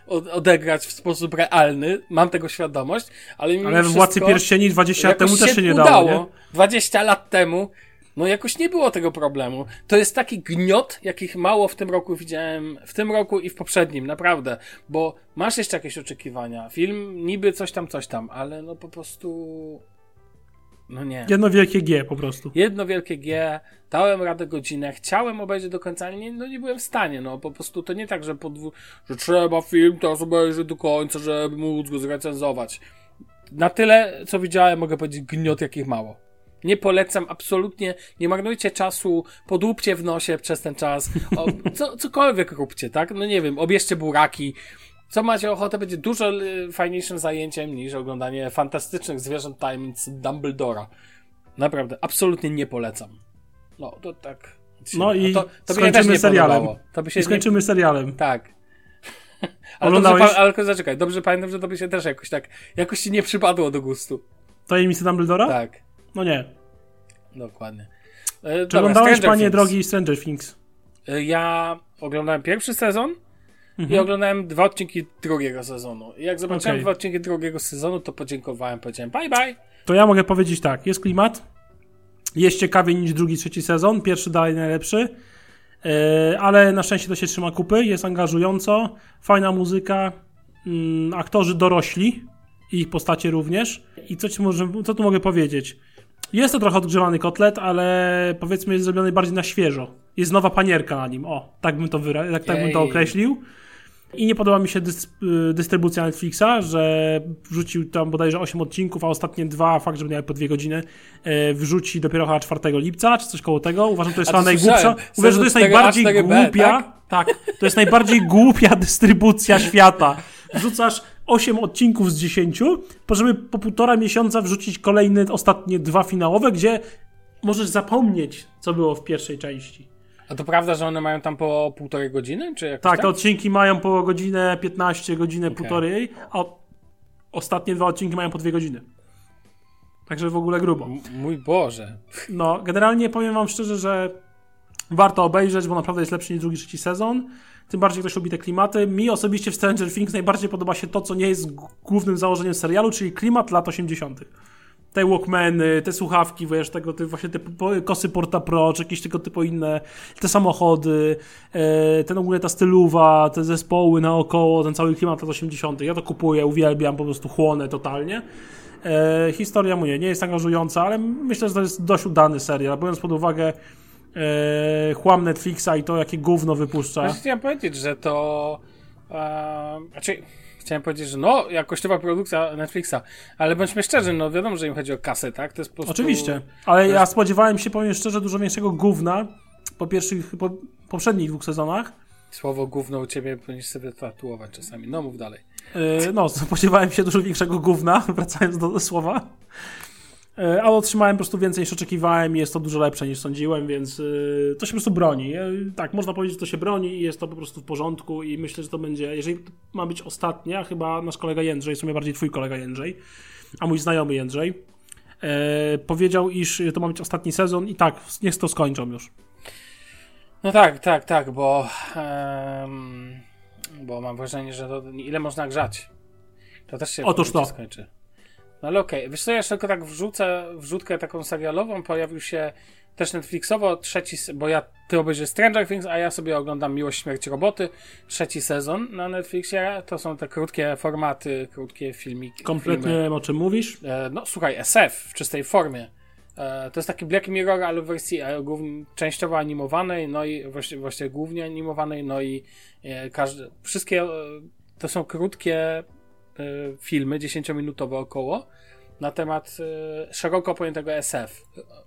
od, odegrać w sposób realny. Mam tego świadomość, ale mimo Ale w Władcy wszystko Pierścieni 20 lat temu też się nie udało. dało, nie? 20 lat temu. No jakoś nie było tego problemu. To jest taki gniot, jakich mało w tym roku widziałem, w tym roku i w poprzednim, naprawdę. Bo masz jeszcze jakieś oczekiwania. Film niby coś tam, coś tam, ale no po prostu... No nie. Jedno wielkie G po prostu. Jedno wielkie G, dałem radę godzinę, chciałem obejrzeć do końca, ale nie, no nie byłem w stanie, no po prostu to nie tak, że, po dwu, że trzeba film teraz obejrzeć do końca, żeby móc go zrecenzować. Na tyle, co widziałem, mogę powiedzieć gniot jakich mało. Nie polecam, absolutnie, nie marnujcie czasu, podłupcie w nosie przez ten czas, o, co, cokolwiek róbcie, tak? No nie wiem, obierzcie buraki, co macie ochotę, będzie dużo fajniejszym zajęciem niż oglądanie fantastycznych zwierząt tajemnic Dumbledora. Naprawdę, absolutnie nie polecam. No, to tak. No i to, to skończymy serialem. To by się I skończymy serialem. nie... Tak. Ale, Oglądałeś? dobrze, ale zaczekaj, dobrze pamiętam, że to by się też jakoś tak, jakoś ci nie przypadło do gustu. Tajemnicy Dumbledora? Tak, No nie. dokładnie. E, Czy dobra, oglądałeś, Stranger panie Things. drogi, Stranger Things? E, Ja oglądałem pierwszy sezon i Mhm. oglądałem dwa odcinki drugiego sezonu. I jak zobaczyłem Okej. dwa odcinki drugiego sezonu, to podziękowałem, powiedziałem bye bye. To ja mogę powiedzieć tak, jest klimat, jest ciekawiej niż drugi, trzeci sezon, pierwszy dalej najlepszy, e, ale na szczęście to się trzyma kupy, jest angażująco, fajna muzyka, mm, aktorzy dorośli, i ich postacie również. I co, ci może, co tu mogę powiedzieć? Jest to trochę odgrzewany kotlet, ale powiedzmy jest zrobiony bardziej na świeżo. Jest nowa panierka na nim. O, tak bym to, wyra- tak, tak bym to określił. I nie podoba mi się y, dystrybucja Netflixa, że wrzucił tam bodajże 8 odcinków, a ostatnie dwa, fakt, żeby miały po dwie godziny, e, wrzuci dopiero chyba 4 lipca, czy coś koło tego. Uważam, że to jest chyba najgłupsza. Uważam, że to jest Sezon 4A, najbardziej 4B, głupia. Tak? to jest najbardziej głupia dystrybucja świata. Wrzucasz 8 odcinków z 10, po żeby po półtora miesiąca wrzucić kolejne, ostatnie dwa finałowe, gdzie możesz zapomnieć, co było w pierwszej części. A to prawda, że one mają tam po półtorej godziny? Czy jakoś Tak, te tak? odcinki mają po godzinę 15, godzinę półtorej, a ostatnie dwa odcinki mają po dwie godziny. Także w ogóle grubo. M- Mój Boże. No, generalnie powiem wam szczerze, że warto obejrzeć, bo naprawdę jest lepszy niż drugi, trzeci sezon. Tym bardziej ktoś lubi te klimaty. Mi osobiście w Stranger Things najbardziej podoba się to, co nie jest głównym założeniem serialu, czyli klimat lat 80. Te Walkmany, te słuchawki, wiesz, tego, ty, właśnie te kosy Porta Pro, czy jakieś tego typu inne, te samochody, e, ten ogólnie ta styluwa, te zespoły naokoło, ten cały klimat lat 80. Ja to kupuję, uwielbiam, po prostu chłonę totalnie. E, historia mu nie, nie jest angażująca, ale myślę, że to jest dość udany serial, biorąc pod uwagę e, chłam Netflixa i to, jakie gówno wypuszcza. Właśnie chciałem powiedzieć, że to. E, znaczy, chciałem powiedzieć, że no, jakościowa produkcja Netflixa, ale bądźmy szczerzy, no wiadomo, że im chodzi o kasę, tak? To jest po prostu. Oczywiście, ale ja spodziewałem się, powiem szczerze, dużo większego gówna po pierwszych, po poprzednich dwóch sezonach. Słowo gówno u ciebie powinieneś sobie tatuować czasami. No mów dalej. E, no, spodziewałem się dużo większego gówna, wracając do słowa. E, ale otrzymałem po prostu więcej niż oczekiwałem i jest to dużo lepsze niż sądziłem, więc e, to się po prostu broni. E, tak, można powiedzieć, że to się broni i jest to po prostu w porządku i myślę, że to będzie, jeżeli ma być ostatnia, chyba nasz kolega Jędrzej, w sumie bardziej twój kolega Jędrzej, a mój znajomy Jędrzej, powiedział, iż to ma być ostatni sezon i tak, niech to skończą już. No tak, tak, tak, bo. em, bo mam wrażenie, że to, ile można grzać. To też się Otóż to. skończy. No ale okej, wiesz co, ja jeszcze tylko tak wrzucę, wrzutkę taką serialową, pojawił się też Netflixowo trzeci, bo ja, ty obejrzysz Stranger Things, a ja sobie oglądam Miłość, Śmierć, Roboty, trzeci sezon na Netflixie, to są te krótkie formaty, krótkie filmiki. Kompletnie filmy. wiem, o czym mówisz. E, no słuchaj, SF w czystej formie. E, to jest taki Black Mirror, ale w wersji e, głównie, częściowo animowanej, no i właściwie, właściwie głównie animowanej, no i e, każde, wszystkie e, to są krótkie filmy, 10-minutowe około, na temat e, szeroko pojętego SF.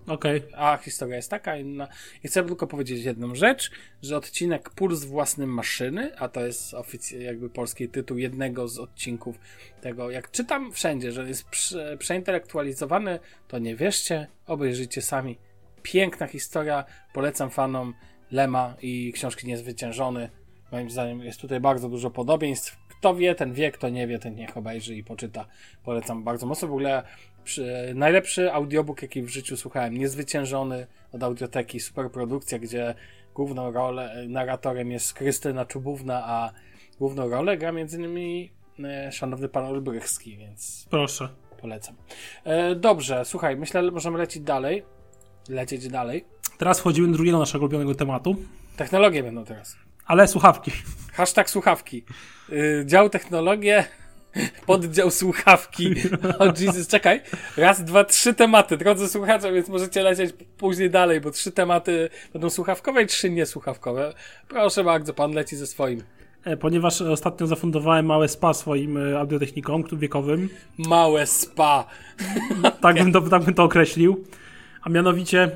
Okej. A historia jest taka inna. I chcę tylko powiedzieć jedną rzecz, że odcinek Puls własnym maszyny, a to jest oficjalnie jakby polski tytuł jednego z odcinków tego, jak czytam wszędzie, że jest prze, przeintelektualizowany, to nie wierzcie, obejrzyjcie sami. Piękna historia, polecam fanom Lema i książki Niezwyciężony. Moim zdaniem jest tutaj bardzo dużo podobieństw. Kto wie, ten wie, kto nie wie, ten niech obejrzy i poczyta. Polecam bardzo mocno. W ogóle przy, najlepszy audiobook, jaki w życiu słuchałem. Niezwyciężony od audioteki, super produkcja, gdzie główną rolę, narratorem jest Krystyna Czubówna, a główną rolę gra między innymi e, szanowny pan Olbrychski, więc Proszę. polecam. E, dobrze, słuchaj, myślę, że możemy lecieć dalej. Lecieć dalej. Teraz wchodzimy do drugiego naszego ulubionego tematu, Technologie będą teraz. Ale słuchawki. Hashtag słuchawki. Y, dział technologie, poddział słuchawki. O Jesus, czekaj. Raz, dwa, trzy tematy, drodzy słuchacze, więc możecie lecieć później dalej, bo trzy tematy będą słuchawkowe i trzy niesłuchawkowe. Proszę bardzo, pan leci ze swoim. E, Ponieważ ostatnio zafundowałem małe spa swoim e, audiotechnikom wiekowym, Małe spa. tak bym, to, tak bym to określił, a mianowicie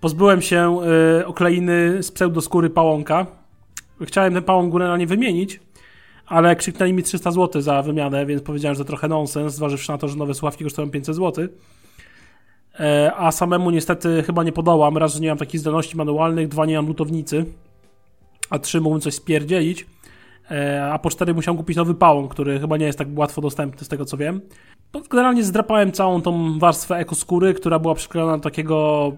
pozbyłem się e, okleiny z pseudoskóry pałąka. Chciałem ten pałąk generalnie wymienić, ale krzyknęli mi 300 zł za wymianę, więc powiedziałem, że to trochę nonsens, zważywszy na to, że nowe słuchawki kosztują 500 zł. E, A samemu niestety chyba nie podołam. Raz, że nie mam takich zdolności manualnych, dwa, nie mam lutownicy, a trzy, mógłbym coś spierdzielić. E, A po cztery musiałem kupić nowy pałąk, który chyba nie jest tak łatwo dostępny z tego co wiem. No, Generalnie zdrapałem całą tą warstwę ekoskóry, która była przyklejona do takiego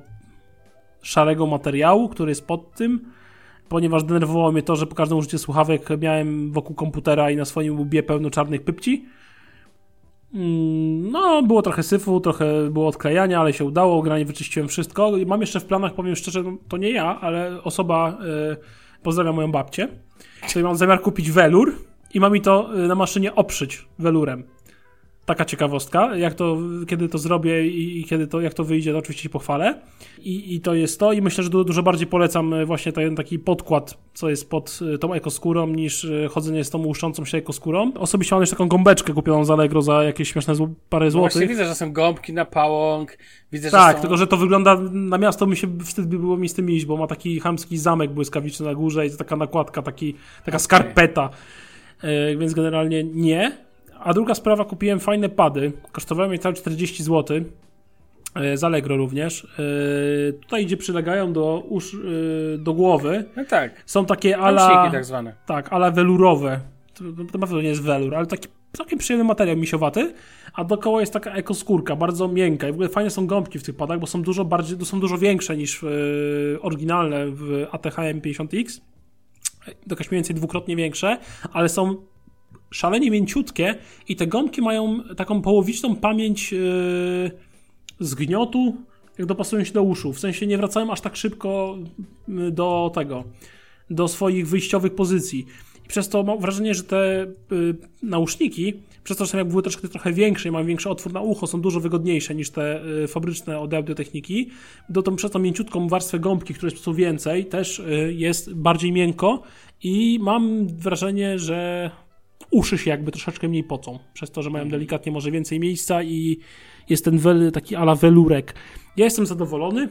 szarego materiału, który jest pod tym, ponieważ denerwowało mnie to, że po każdym użyciu słuchawek miałem wokół komputera i na swoim łbie pełno czarnych pypci. Mm, No, było trochę syfu, trochę było odklejania, ale się udało, generalnie wyczyściłem wszystko. Mam jeszcze w planach, powiem szczerze, no, to nie ja, ale osoba, y, pozdrawiam moją babcię, której mam zamiar kupić welur i ma mi to y, na maszynie oprzyć welurem. Taka ciekawostka, jak to, kiedy to zrobię i, kiedy to, jak to wyjdzie, to oczywiście się pochwalę. I, I to jest to i myślę, że du, dużo bardziej polecam e, właśnie ten taki podkład, co jest pod e, tą ekoskórą, niż e, chodzenie z tą łuszczącą się ekoskórą. Osobiście mam już taką gąbeczkę kupioną z Allegro za jakieś śmieszne zł- parę No złotych. właśnie widzę, że są gąbki na pałąk, widzę, Tak, że są... tylko że to wygląda na miasto, mi się wstyd by było mi z tym iść, bo ma taki chamski zamek błyskawiczny na górze i to taka nakładka, taki, taka skarpeta. E, więc generalnie nie. A druga sprawa, kupiłem fajne pady. Kosztowały mnie całe 40 zł. Z Allegro również. E, Tutaj, gdzie przylegają do, usz, e, do głowy, No tak, są takie ala, Ala... tak zwane. tak, ale welurowe. To, to na pewno nie jest welur, ale taki całkiem przyjemny materiał misiowaty, a dookoła jest taka ekoskórka, bardzo miękka i w ogóle fajne są gąbki w tych padach, bo są dużo bardziej, są dużo większe niż e, oryginalne w ATHM 50X. Jakaś mniej więcej dwukrotnie większe, ale są szalenie mięciutkie i te gąbki mają taką połowiczną pamięć e, zgniotu, jak dopasują się do uszu. W sensie nie wracają aż tak szybko do tego, do swoich wyjściowych pozycji. I przez to mam wrażenie, że te y, nauszniki, przez to, że jak były troszkę trochę większe i mają większy otwór na ucho, są dużo wygodniejsze niż te y, fabryczne od audiotechniki. Do tą, przez tą mięciutką warstwę gąbki, której jest po więcej, też y, jest bardziej miękko i mam wrażenie, że uszy się jakby troszeczkę mniej pocą, przez to, że mają delikatnie może więcej miejsca i jest ten wel, taki ala welurek. Ja jestem zadowolony.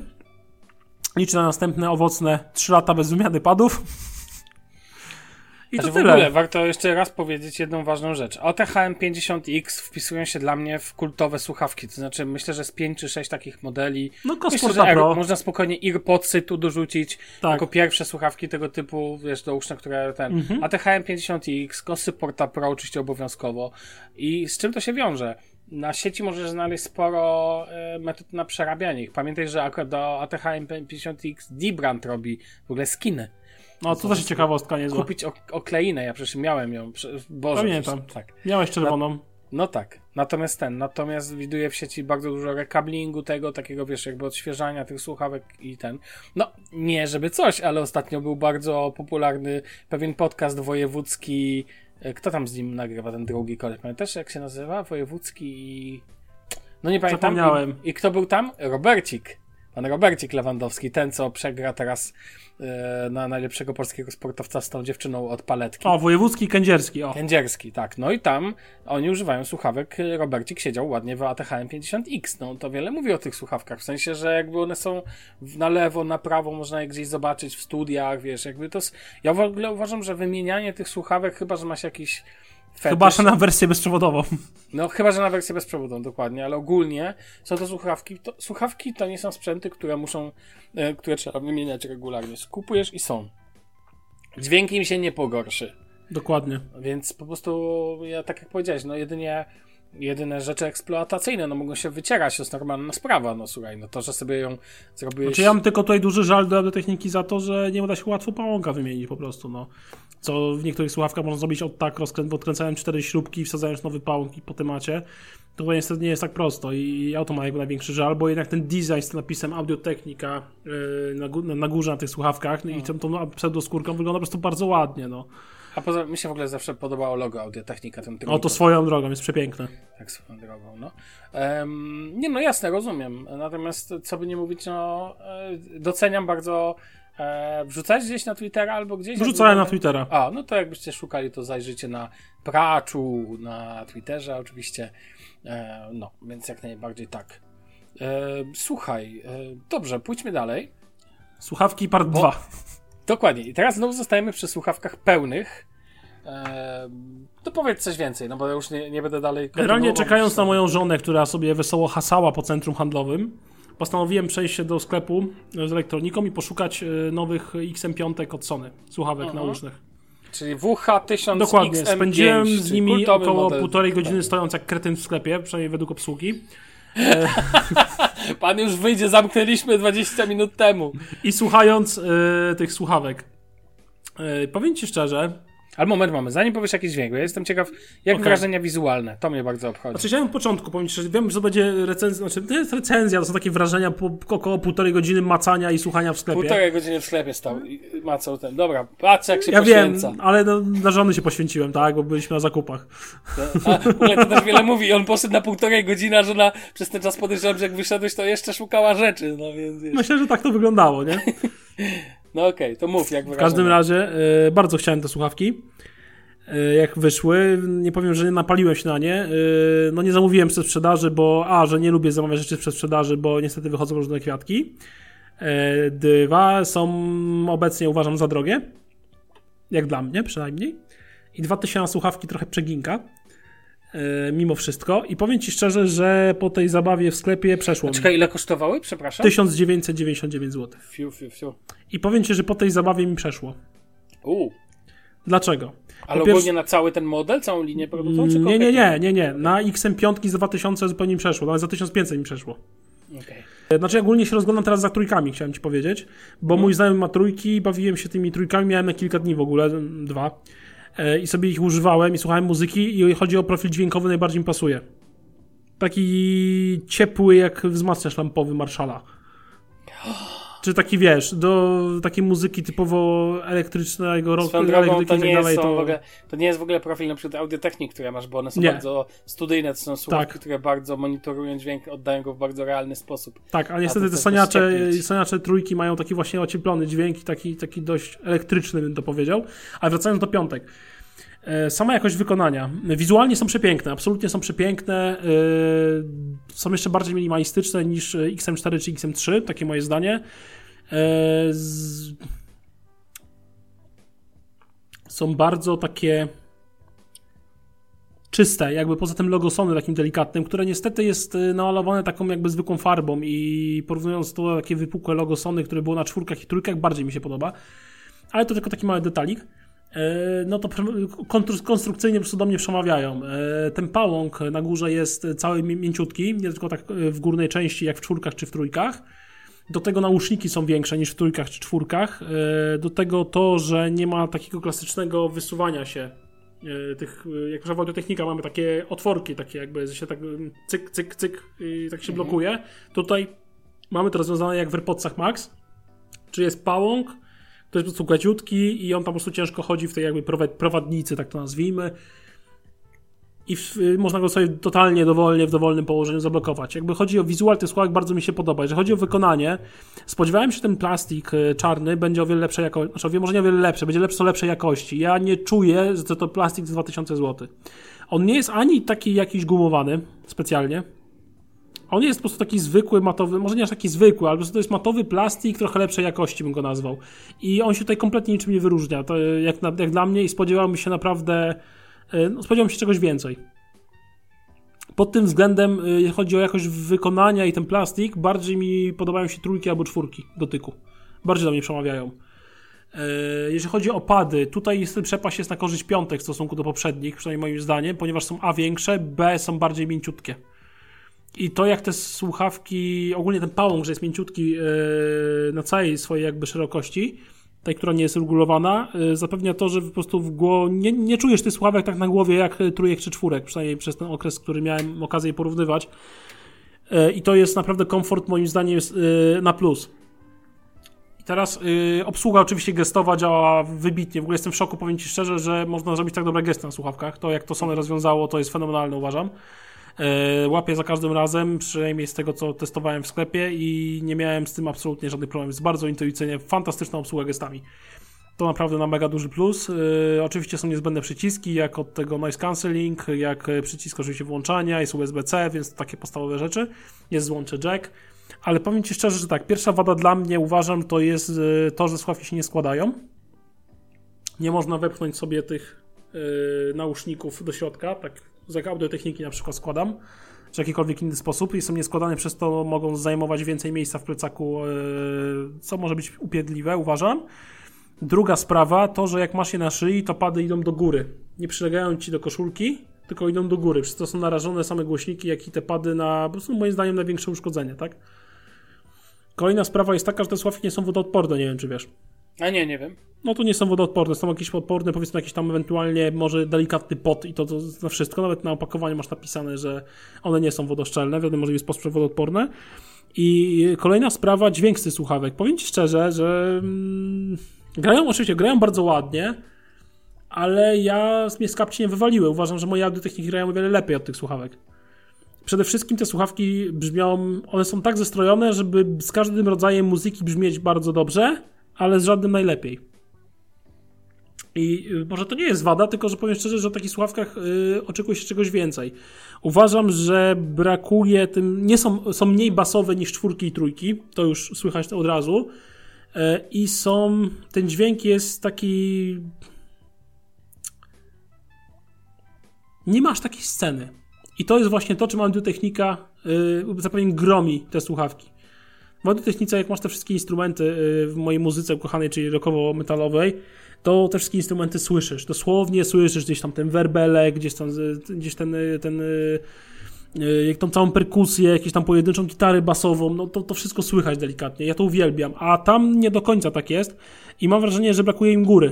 Liczę na następne owocne 3 lata bez wymiany padów. I Znaczy to w tyle. ogóle warto jeszcze raz powiedzieć jedną ważną rzecz. ATHM 50X wpisują się dla mnie w kultowe słuchawki. To znaczy, myślę, że z 5 czy 6 takich modeli. No Myślę, że Air, można spokojnie AirPodsy tu dorzucić Tak. jako pierwsze słuchawki tego typu, wiesz, dołóżne, które ten. Mhm. ATHM 50X, Kosporta Pro oczywiście obowiązkowo. I z czym to się wiąże? Na sieci możesz znaleźć sporo e, metod na przerabianie ich. Pamiętaj, że akurat do ATHM 50X D-Brand robi w ogóle skiny. No to też ciekawostka niezła. Kupić ok- okleinę, ja przecież miałem ją. Boże, Pamiętam. tak. Miałeś czerwoną. No tak. Natomiast ten, natomiast widuję w sieci bardzo dużo rekablingu tego, takiego wiesz, jakby odświeżania tych słuchawek i ten. No, nie żeby coś, ale ostatnio był bardzo popularny pewien podcast wojewódzki. e, Kto tam z nim nagrywa, ten drugi koleś? Pamiętasz jak się nazywa? Wojewódzki i... No nie pamiętam. I, I kto był tam? Robercik. Pan Robercik Lewandowski, ten co przegra teraz e, na najlepszego polskiego sportowca z tą dziewczyną od paletki. O, wojewódzki kędzierski. O. Kędzierski, tak. No i tam oni używają słuchawek. Robercik siedział ładnie w ATHM 50X. No to wiele mówi o tych słuchawkach. W sensie, że jakby one są na lewo, na prawo, można je gdzieś zobaczyć w studiach, wiesz, jakby to. s- Ja w ogóle uważam, że wymienianie tych słuchawek, chyba że masz jakiś. Fetysz, Chyba, że na wersję bezprzewodową. No, chyba, że na wersję bezprzewodową, dokładnie, ale ogólnie są to słuchawki. To, słuchawki to nie są sprzęty, które muszą, e, które trzeba wymieniać regularnie. Kupujesz i są. Dźwięk im się nie pogorszy. Dokładnie. Więc po prostu, ja tak jak powiedziałeś, no jedynie jedyne rzeczy eksploatacyjne, no mogą się wycierać, to jest normalna sprawa, no słuchaj, no to, że sobie ją zrobiłeś... Znaczy ja mam tylko tutaj duży żal do techniki za to, że nie uda się łatwo pałąka wymienić po prostu, no. Co w niektórych słuchawkach można zrobić od tak, rozkrę- odkręcając cztery śrubki i wsadzając nowy pałąk i po temacie. To niestety nie jest tak prosto i ja to mam jakby największy żal, bo jednak ten design z tym napisem Audiotechnika yy, na, na górze na tych słuchawkach no i tą, tą pseudoskórką wygląda po prostu bardzo ładnie, no. A poza mi się w ogóle zawsze podobało logo Audiotechnika, ten O, trójkąt. to swoją drogą, jest przepiękne. Tak swoją drogą, no. Em, nie, no jasne, rozumiem. Natomiast co by nie mówić, no e, doceniam bardzo e, wrzucać gdzieś na Twittera albo gdzieś? Wrzucałem na Twittera. A, no to jakbyście szukali, to zajrzyjcie na Praczu, na Twitterze oczywiście. E, no, więc jak najbardziej tak. E, słuchaj, e, dobrze, pójdźmy dalej. Słuchawki part Bo- 2. Dokładnie. I teraz znowu zostajemy przy słuchawkach pełnych. E, to powiedz coś więcej, no bo ja już nie, nie będę dalej. Generalnie czekając na moją żonę, która sobie wesoło hasała po centrum handlowym, postanowiłem przejść się do sklepu z elektroniką i poszukać e, nowych XM5 od Sony, słuchawek Mhm. naucznych. Czyli WH1000 Dokładnie, XM5, spędziłem z nimi około model. półtorej godziny stojąc jak kretyn w sklepie, przynajmniej według obsługi. Pan już wyjdzie, zamknęliśmy 20 minut temu. I słuchając e, tych słuchawek. E, powiem Ci szczerze, Ale moment, moment, zanim powiesz jakiś dźwięk, ja jestem ciekaw, jak Okej. wrażenia wizualne, to mnie bardzo obchodzi. Znaczy, chciałem na początku powiedzieć, że wiem, że to będzie recenzja, znaczy, to jest recenzja, to są takie wrażenia po około półtorej godziny macania i słuchania w sklepie. Półtorej godziny w sklepie stał i macał ten. Dobra, patrz jak się Ja wiem, poświęca. ale no, dla żony się poświęciłem, tak, bo byliśmy na zakupach. A, w ogóle to też wiele mówi. On poszedł na półtorej godziny, a żona przez ten czas podejrzewam, że jak wyszedłeś, to jeszcze szukała rzeczy, no więc wiesz. Myślę, że tak to wyglądało, nie? No okej, to mów jak W każdym razie e, bardzo chciałem te słuchawki. E, jak wyszły, nie powiem, że nie napaliłem się na nie. E, no nie zamówiłem przez sprzedaży, bo a, że nie lubię zamawiać rzeczy przez sprzedaży, bo niestety wychodzą różne kwiatki. Dwa są obecnie uważam za drogie. Jak dla mnie przynajmniej. I dwa tysiące na słuchawki trochę przeginka. E, mimo wszystko. I powiem Ci szczerze, że po tej zabawie w sklepie przeszło mi. Czekaj, ile kosztowały? Przepraszam. 1999 zł. Fiu, fiu, fiu. I powiem Ci, że po tej zabawie mi przeszło. U. Dlaczego? Ale Po pierwsze- ogólnie na cały ten model, całą linię produktową, czy Nie, nie, nie, nie, nie. Na XM5 z 2000 zupełnie mi przeszło, nawet za 1500 mi przeszło. Okej. Znaczy, ogólnie się rozglądam teraz za trójkami, chciałem ci powiedzieć, bo mój znajomy ma trójki, bawiłem się tymi trójkami, miałem na kilka dni w ogóle, dwa. E, I sobie ich używałem i słuchałem muzyki i chodzi o profil dźwiękowy, najbardziej mi pasuje. Taki ciepły, jak wzmacniacz lampowy Marszala. Czy taki, wiesz, do takiej muzyki typowo elektrycznego, drogą, elektryki to i tak nie, jest, dalej, są to... w ogóle, to nie jest w ogóle profil na przykład audiotechnik, które masz, bo one są Nie. bardzo studyjne, to są słuchawki, Tak. które bardzo monitorują dźwięk, oddają go w bardzo realny sposób. Tak, ale niestety te chcesz soniacze, rozścieplić. soniacze trójki mają taki właśnie ocieplony dźwięk i taki, taki dość elektryczny, bym to powiedział. Ale wracając do piątek. E, Sama jakość wykonania. Wizualnie są przepiękne, absolutnie są przepiękne. e, Są jeszcze bardziej minimalistyczne niż XM4 czy XM3, takie moje zdanie. E, Są bardzo takie czyste, jakby poza tym logo Sony takim delikatnym, które niestety jest namalowane taką jakby zwykłą farbą i porównując to takie wypukłe logo Sony, które było na czwórkach i trójkach, bardziej mi się podoba. Ale to tylko taki mały detalik. E, No to konstrukcyjnie po prostu do mnie przemawiają. E, Ten pałąk na górze jest cały mi- mięciutki, nie tylko tak e, w górnej części jak w czwórkach czy w trójkach. Do tego nauszniki są większe niż w trójkach czy czwórkach. Do tego to, że nie ma takiego klasycznego wysuwania się tych, jak w audiotechnika mamy takie otworki, takie jakby się tak mm, cyk, cyk, cyk i tak się blokuje. Tutaj mamy to rozwiązane jak w AirPodsach Max, czy jest pałąk, to jest po prostu gadziutki i on tam po prostu ciężko chodzi w tej jakby prowa- prowadnicy, tak to nazwijmy. I w, y, można go sobie totalnie dowolnie, w dowolnym położeniu zablokować. Jakby chodzi o wizual tych słuchawek, bardzo mi się podoba. Jeżeli chodzi o wykonanie, spodziewałem się, że ten plastik y, czarny będzie o wiele lepszej jakości. Znaczy, o może nie o wiele lepszy, będzie lepszy, lepszej jakości. Ja nie czuję, że to plastik z 2000 zł. On nie jest ani taki jakiś gumowany specjalnie. On jest po prostu taki zwykły, matowy, może nie aż taki zwykły, ale po prostu to jest matowy plastik trochę lepszej jakości, bym go nazwał. I on się tutaj kompletnie niczym nie wyróżnia, to jak, na, jak dla mnie i spodziewałem się naprawdę, e, no, spodziewałem się czegoś więcej. Pod tym względem, e, jeśli chodzi o jakość wykonania i ten plastik, bardziej mi podobają się trójki albo czwórki dotyku. Bardziej do mnie przemawiają. E, Jeżeli chodzi o pady, tutaj jest przepaść jest na korzyść piątek w stosunku do poprzednich, przynajmniej moim zdaniem, ponieważ są A większe, B są bardziej mięciutkie. I to jak te słuchawki, ogólnie ten pałąk, że jest mięciutki yy, na całej swojej jakby szerokości, tej, która nie jest regulowana, yy, zapewnia to, że po prostu w gło... nie, nie czujesz tych słuchawek tak na głowie jak y, trójek czy czwórek, przynajmniej przez ten okres, który miałem okazję je porównywać. I to jest naprawdę komfort moim zdaniem jest, na plus. I teraz obsługa oczywiście gestowa działa wybitnie. W ogóle jestem w szoku, powiem Ci szczerze, że można zrobić tak dobre gesty na słuchawkach. To jak to Sony rozwiązało, to jest fenomenalne uważam. E, Łapię za każdym razem, przynajmniej z tego, co testowałem w sklepie i nie miałem z tym absolutnie żadnych problemów. Jest bardzo intuicyjnie, fantastyczna obsługa gestami. To naprawdę na mega duży plus. E, oczywiście są niezbędne przyciski, jak od tego noise cancelling, jak przycisk oczywiście włączania, jest USB-C, więc takie podstawowe rzeczy. Jest złącze jack. Ale powiem Ci szczerze, że tak, pierwsza wada dla mnie uważam to jest e, to, że słuchawki się nie składają. Nie można wepchnąć sobie tych e, nauszników do środka, tak jak audiotechniki na przykład składam, czy jakikolwiek inny sposób i są nieskładane, przez to mogą zajmować więcej miejsca w plecaku, e, co może być upierdliwe, uważam. Druga sprawa, to, że jak masz je na szyi, to pady idą do góry. Nie przylegają ci do koszulki, tylko idą do góry. Przez to są narażone same głośniki, jak i te pady na, po prostu moim zdaniem, największe uszkodzenie, tak? Kolejna sprawa jest taka, że te słuchawki nie są wodoodporne, nie wiem czy wiesz. A nie, nie wiem. No to nie są wodoodporne, są jakieś odporne, powiedzmy jakiś tam ewentualnie może delikatny pot i to, to na wszystko. Nawet na opakowaniu masz napisane, że one nie są wodoszczelne, w żaden możliwy sposób wodoodporne. I kolejna sprawa, dźwięk z tych słuchawek. Powiem Ci szczerze, że mm, grają, oczywiście grają bardzo ładnie, ale ja mnie z kapci nie wywaliły. Uważam, że moje audiotechniki grają o wiele lepiej od tych słuchawek. Przede wszystkim te słuchawki brzmią, one są tak zestrojone, żeby z każdym rodzajem muzyki brzmieć bardzo dobrze, ale z żadnym najlepiej. I y, może to nie jest wada, tylko że powiem szczerze, że o takich słuchawkach y, oczekuje się czegoś więcej. Uważam, że brakuje tym, nie są, są mniej basowe niż czwórki i trójki, to już słychać od razu. Y, I są, ten dźwięk jest taki. Nie masz takiej sceny. I to jest właśnie to, czym audiotechnika yy, zapewne gromi te słuchawki. W audiotechnice, jak masz te wszystkie instrumenty yy, w mojej muzyce ukochanej, czyli rockowo-metalowej, to te wszystkie instrumenty słyszysz. Dosłownie słyszysz gdzieś tam ten werbelek, gdzieś tam gdzieś ten, ten jak tą całą perkusję, jakieś tam pojedynczą gitarę basową, no to, to wszystko słychać delikatnie. Ja to uwielbiam, a tam nie do końca tak jest i mam wrażenie, że brakuje im góry.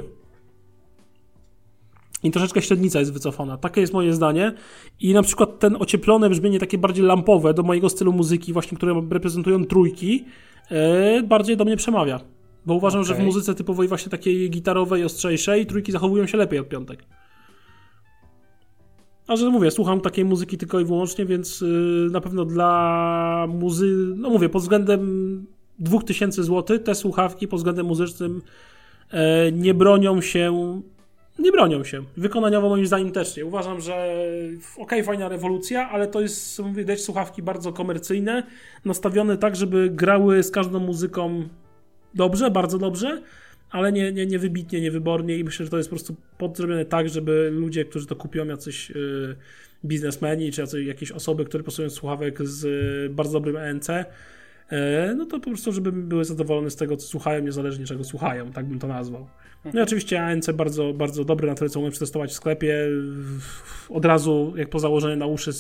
I troszeczkę średnica jest wycofana. Takie jest moje zdanie. I na przykład ten ocieplone brzmienie, takie bardziej lampowe do mojego stylu muzyki, właśnie które reprezentują trójki, yy, bardziej do mnie przemawia. Bo uważam, okay. że w muzyce typowej właśnie takiej gitarowej, ostrzejszej, trójki zachowują się lepiej od piątek. A że mówię, słucham takiej muzyki tylko i wyłącznie, więc yy, na pewno dla muzy... No mówię, pod względem 2000 zł te słuchawki pod względem muzycznym yy, nie bronią się nie bronią się. Wykonaniowo moim zdaniem też nie. Uważam, że okej, okay, fajna rewolucja, ale to jest, widać, słuchawki bardzo komercyjne, nastawione tak, żeby grały z każdą muzyką dobrze, bardzo dobrze, ale nie, nie, nie wybitnie, nie wybornie i myślę, że to jest po prostu podrobione tak, żeby ludzie, którzy to kupią, jacyś yy, biznesmeni, czy jacyś, jakieś osoby, które posują słuchawek z yy, bardzo dobrym ENC, no to po prostu, żeby były zadowolone z tego, co słuchają, niezależnie czego słuchają, tak bym to nazwał. No i oczywiście ANC bardzo, bardzo dobre na tyle, co umiem przetestować w sklepie. Od razu, jak po założeniu na uszy,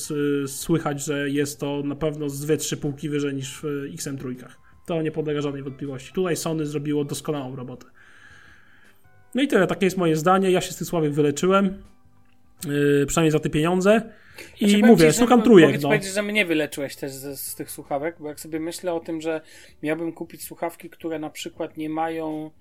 słychać, że jest to na pewno z 2-3 półki wyżej niż w XM3. To nie podlega żadnej wątpliwości. Tutaj Sony zrobiło doskonałą robotę. No i tyle, takie jest moje zdanie. Ja się z tych sławek wyleczyłem. Yy, przynajmniej za te pieniądze. I znaczy, mówię, ci, szukam trójek. Mogę no. powiedzieć, że mnie wyleczyłeś też z, z, tych słuchawek, bo jak sobie myślę o tym, że miałbym kupić słuchawki, które na przykład nie mają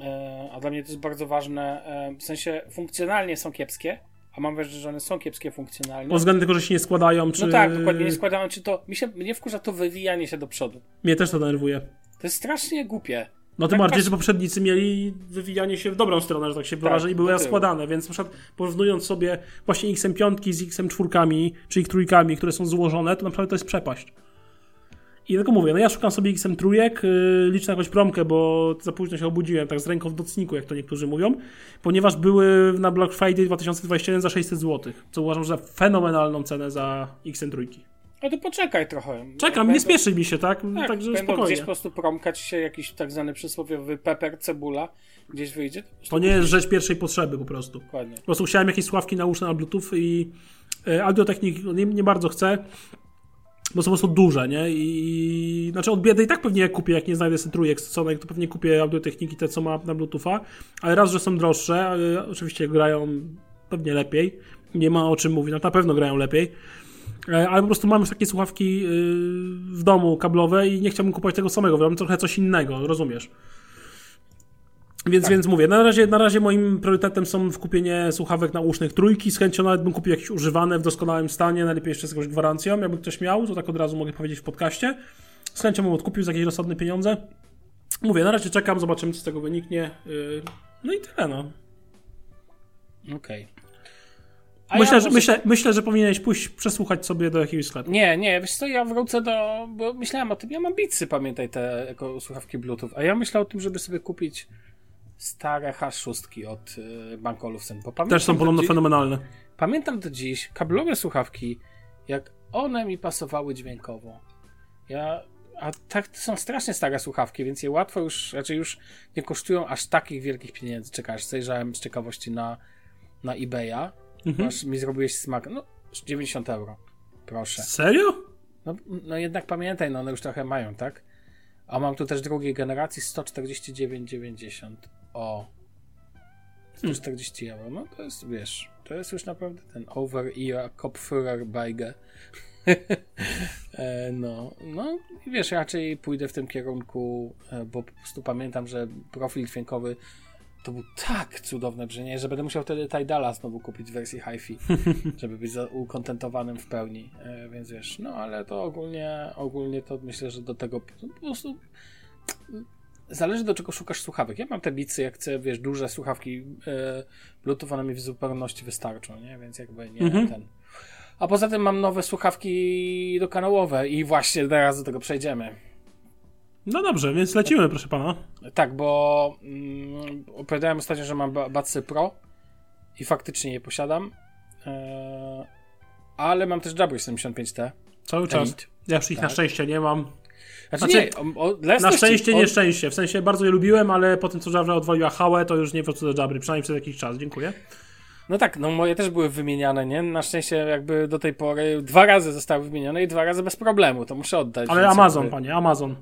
E, a dla mnie to jest bardzo ważne, e, w sensie funkcjonalnie są kiepskie, a mam wrażenie, że one są kiepskie funkcjonalnie. Pod względem tego, że się nie składają, czy... No tak, dokładnie, nie składają, czy to... Mi się, mnie wkurza to wywijanie się do przodu. Mnie też to denerwuje. To jest strasznie głupie. No tym tak bardziej, że poprzednicy mieli wywijanie się w dobrą stronę, że tak się wyrażę, tak, i były składane, więc na przykład porównując sobie właśnie XM5 z XM4, czy ich trójkami, które są złożone, to naprawdę to jest przepaść. I tylko mówię, no ja szukam sobie XM3, yy, liczę na jakąś promkę, bo za późno się obudziłem, tak z ręką w docniku, jak to niektórzy mówią, ponieważ były na Black Friday 2021 za 600 zł, co uważam za fenomenalną cenę za XM3. No to poczekaj trochę. Czekam, nie spieszy mi się, tak? tak Także będą spokojnie. gdzieś po prostu promkać się jakiś tak zwany przysłowiowy pepper, cebula, gdzieś wyjdzie. To, to nie jest rzecz pierwszej potrzeby po prostu. Dokładnie. Po prostu chciałem jakieś sławki nauszne na Bluetooth i e, audiotechnik nie, nie bardzo chcę bo są po prostu duże, nie? I znaczy od biedy i tak pewnie kupię, jak nie znajdę sobie trójek stosowanych, to pewnie kupię audiotechniki te, co ma na Bluetootha, ale raz, że są droższe, oczywiście grają pewnie lepiej, nie ma o czym mówić, no na pewno grają lepiej, e, ale po prostu mam już takie słuchawki y, w domu kablowe i nie chciałbym kupować tego samego, mam trochę coś innego, rozumiesz? Więc, tak. więc mówię, na razie, na razie moim priorytetem są kupienie słuchawek nausznych trójki. Z chęcią nawet bym kupił jakieś używane w doskonałym stanie, najlepiej jeszcze z jakąś gwarancją. Jakby ktoś miał, to tak od razu mogę powiedzieć w podcaście. Z chęcią bym odkupił za jakieś rozsądne pieniądze. Mówię, na razie czekam, zobaczymy, co z tego wyniknie. Yy, no i tyle, no. Okej. Okay. Myślę, ja że, myślę, myślę, że powinieneś pójść przesłuchać sobie do jakiegoś sklepu. Nie, nie, wiesz co, ja wrócę do... bo myślałem o tym, ja mam Beatsy, pamiętaj, te jako słuchawki Bluetooth, a ja myślałem o tym, żeby sobie kupić stare H6 od y, Bank Olufsen. Też są podobno dziś, fenomenalne. Pamiętam do dziś kablowe słuchawki, jak one mi pasowały dźwiękowo. Ja, a tak to są strasznie stare słuchawki, więc je łatwo już, raczej już nie kosztują aż takich wielkich pieniędzy. Czekasz, zajrzałem z ciekawości na, na eBaya. Mhm. Masz, mi zrobiłeś smak, no 90 euro. Proszę. Serio? No, no jednak pamiętaj, no one już trochę mają, tak? A mam tu też drugiej generacji 149,90. O. 140 euro. No to jest, wiesz, to jest już naprawdę ten over-ear Kopfhörer Beige. E, no, no i wiesz, raczej pójdę w tym kierunku, e, bo po prostu pamiętam, że profil dźwiękowy to był tak cudowne brzmienie, że będę musiał wtedy Tidala znowu kupić w wersji hi-fi, żeby być ukontentowanym w pełni. E, więc wiesz, no ale to ogólnie, ogólnie to myślę, że do tego po prostu zależy do czego szukasz słuchawek. Ja mam te bicy, jak chcę, wiesz, duże słuchawki e, Bluetooth, one mi w zupełności wystarczą, nie? Więc jakby nie Mhm. ten. A poza tym mam nowe słuchawki dokanałowe i właśnie teraz do tego przejdziemy. No dobrze, więc lecimy, proszę pana. Tak, bo mm, opowiadałem ostatnio, że mam ba- Batsy Pro i faktycznie je posiadam. E, ale mam też Jabry 75T. Cały czas. Elite. Ja już ich na Tak. szczęście nie mam. Znaczy, Znaczy, nie, o, o, Na szczęście, nieszczęście. W sensie bardzo je lubiłem, ale po tym, co Jabra odwaliła hałę, to już nie wrócę do Jabry, przynajmniej przez jakiś czas. Dziękuję. No tak, no moje też były wymieniane, nie? Na szczęście jakby do tej pory dwa razy zostały wymienione i dwa razy bez problemu, to muszę oddać. Ale Amazon, jakby- panie, Amazon.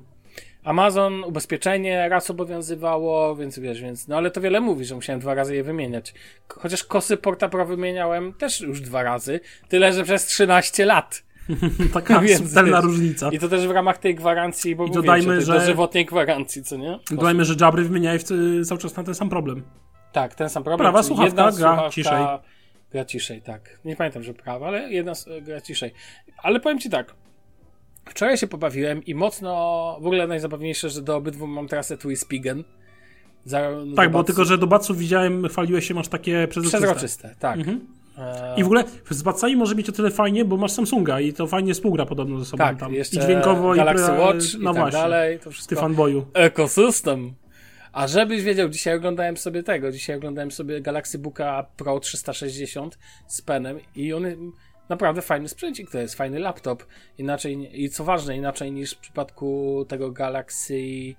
Amazon, ubezpieczenie raz obowiązywało, więc wiesz, więc, no ale to wiele mówi, że musiałem dwa razy je wymieniać. Chociaż kosy Porta Pro wymieniałem też już dwa razy, tyle że przez 13 lat. Taka Więc subtelna wiesz. różnica. I to też w ramach tej gwarancji, bo I mówię, dodajmy, tej że- dożywotniej gwarancji, co nie? I Dodajmy, że Jabry wymieniają w- cały czas na ten sam problem. Tak, ten sam problem. Prawa słuchawka jedna gra słuchawka ciszej. Gra ciszej, tak. Nie pamiętam, że prawa, ale jedna gra ciszej. Ale powiem ci tak. Wczoraj się pobawiłem i mocno, w ogóle najzabawniejsze, że do obydwu mam teraz etui Spigen. Za, Tak, bo tylko, że do Batsów widziałem, chwaliłeś się, masz takie przezroczyste. Przezroczyste, tak. Mhm. E, I w ogóle z Batsami może być o tyle fajnie, bo masz Samsunga i to fajnie współgra podobno ze sobą tak, tam. jeszcze I dźwiękowo, Galaxy i Watch no i tak właśnie. dalej. To Ty wszystko. fanboyu. Ekosystem. A żebyś wiedział, dzisiaj oglądałem sobie tego, dzisiaj oglądałem sobie Galaxy Booka Pro 360 z penem i on naprawdę fajny sprzęcik to jest, fajny laptop. Inaczej, i co ważne, inaczej niż w przypadku tego Galaxy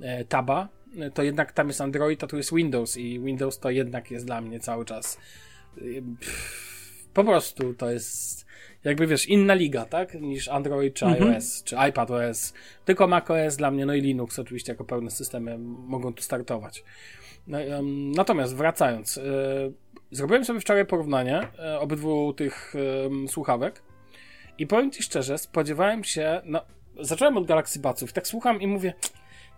e, Taba, e, to jednak tam jest Android, a tu jest Windows i Windows to jednak jest dla mnie cały czas e, pff, po prostu to jest jakby wiesz, inna liga, tak? Niż Android czy Mhm. iOS, czy iPadOS. Tylko macOS dla mnie, no i Linux oczywiście jako pełne systemy mogą tu startować. Natomiast wracając, e, zrobiłem sobie wczoraj porównanie e, obydwu tych słuchawek i powiem Ci szczerze, spodziewałem się, no, zacząłem od Galaxy Budsów, tak słucham i mówię,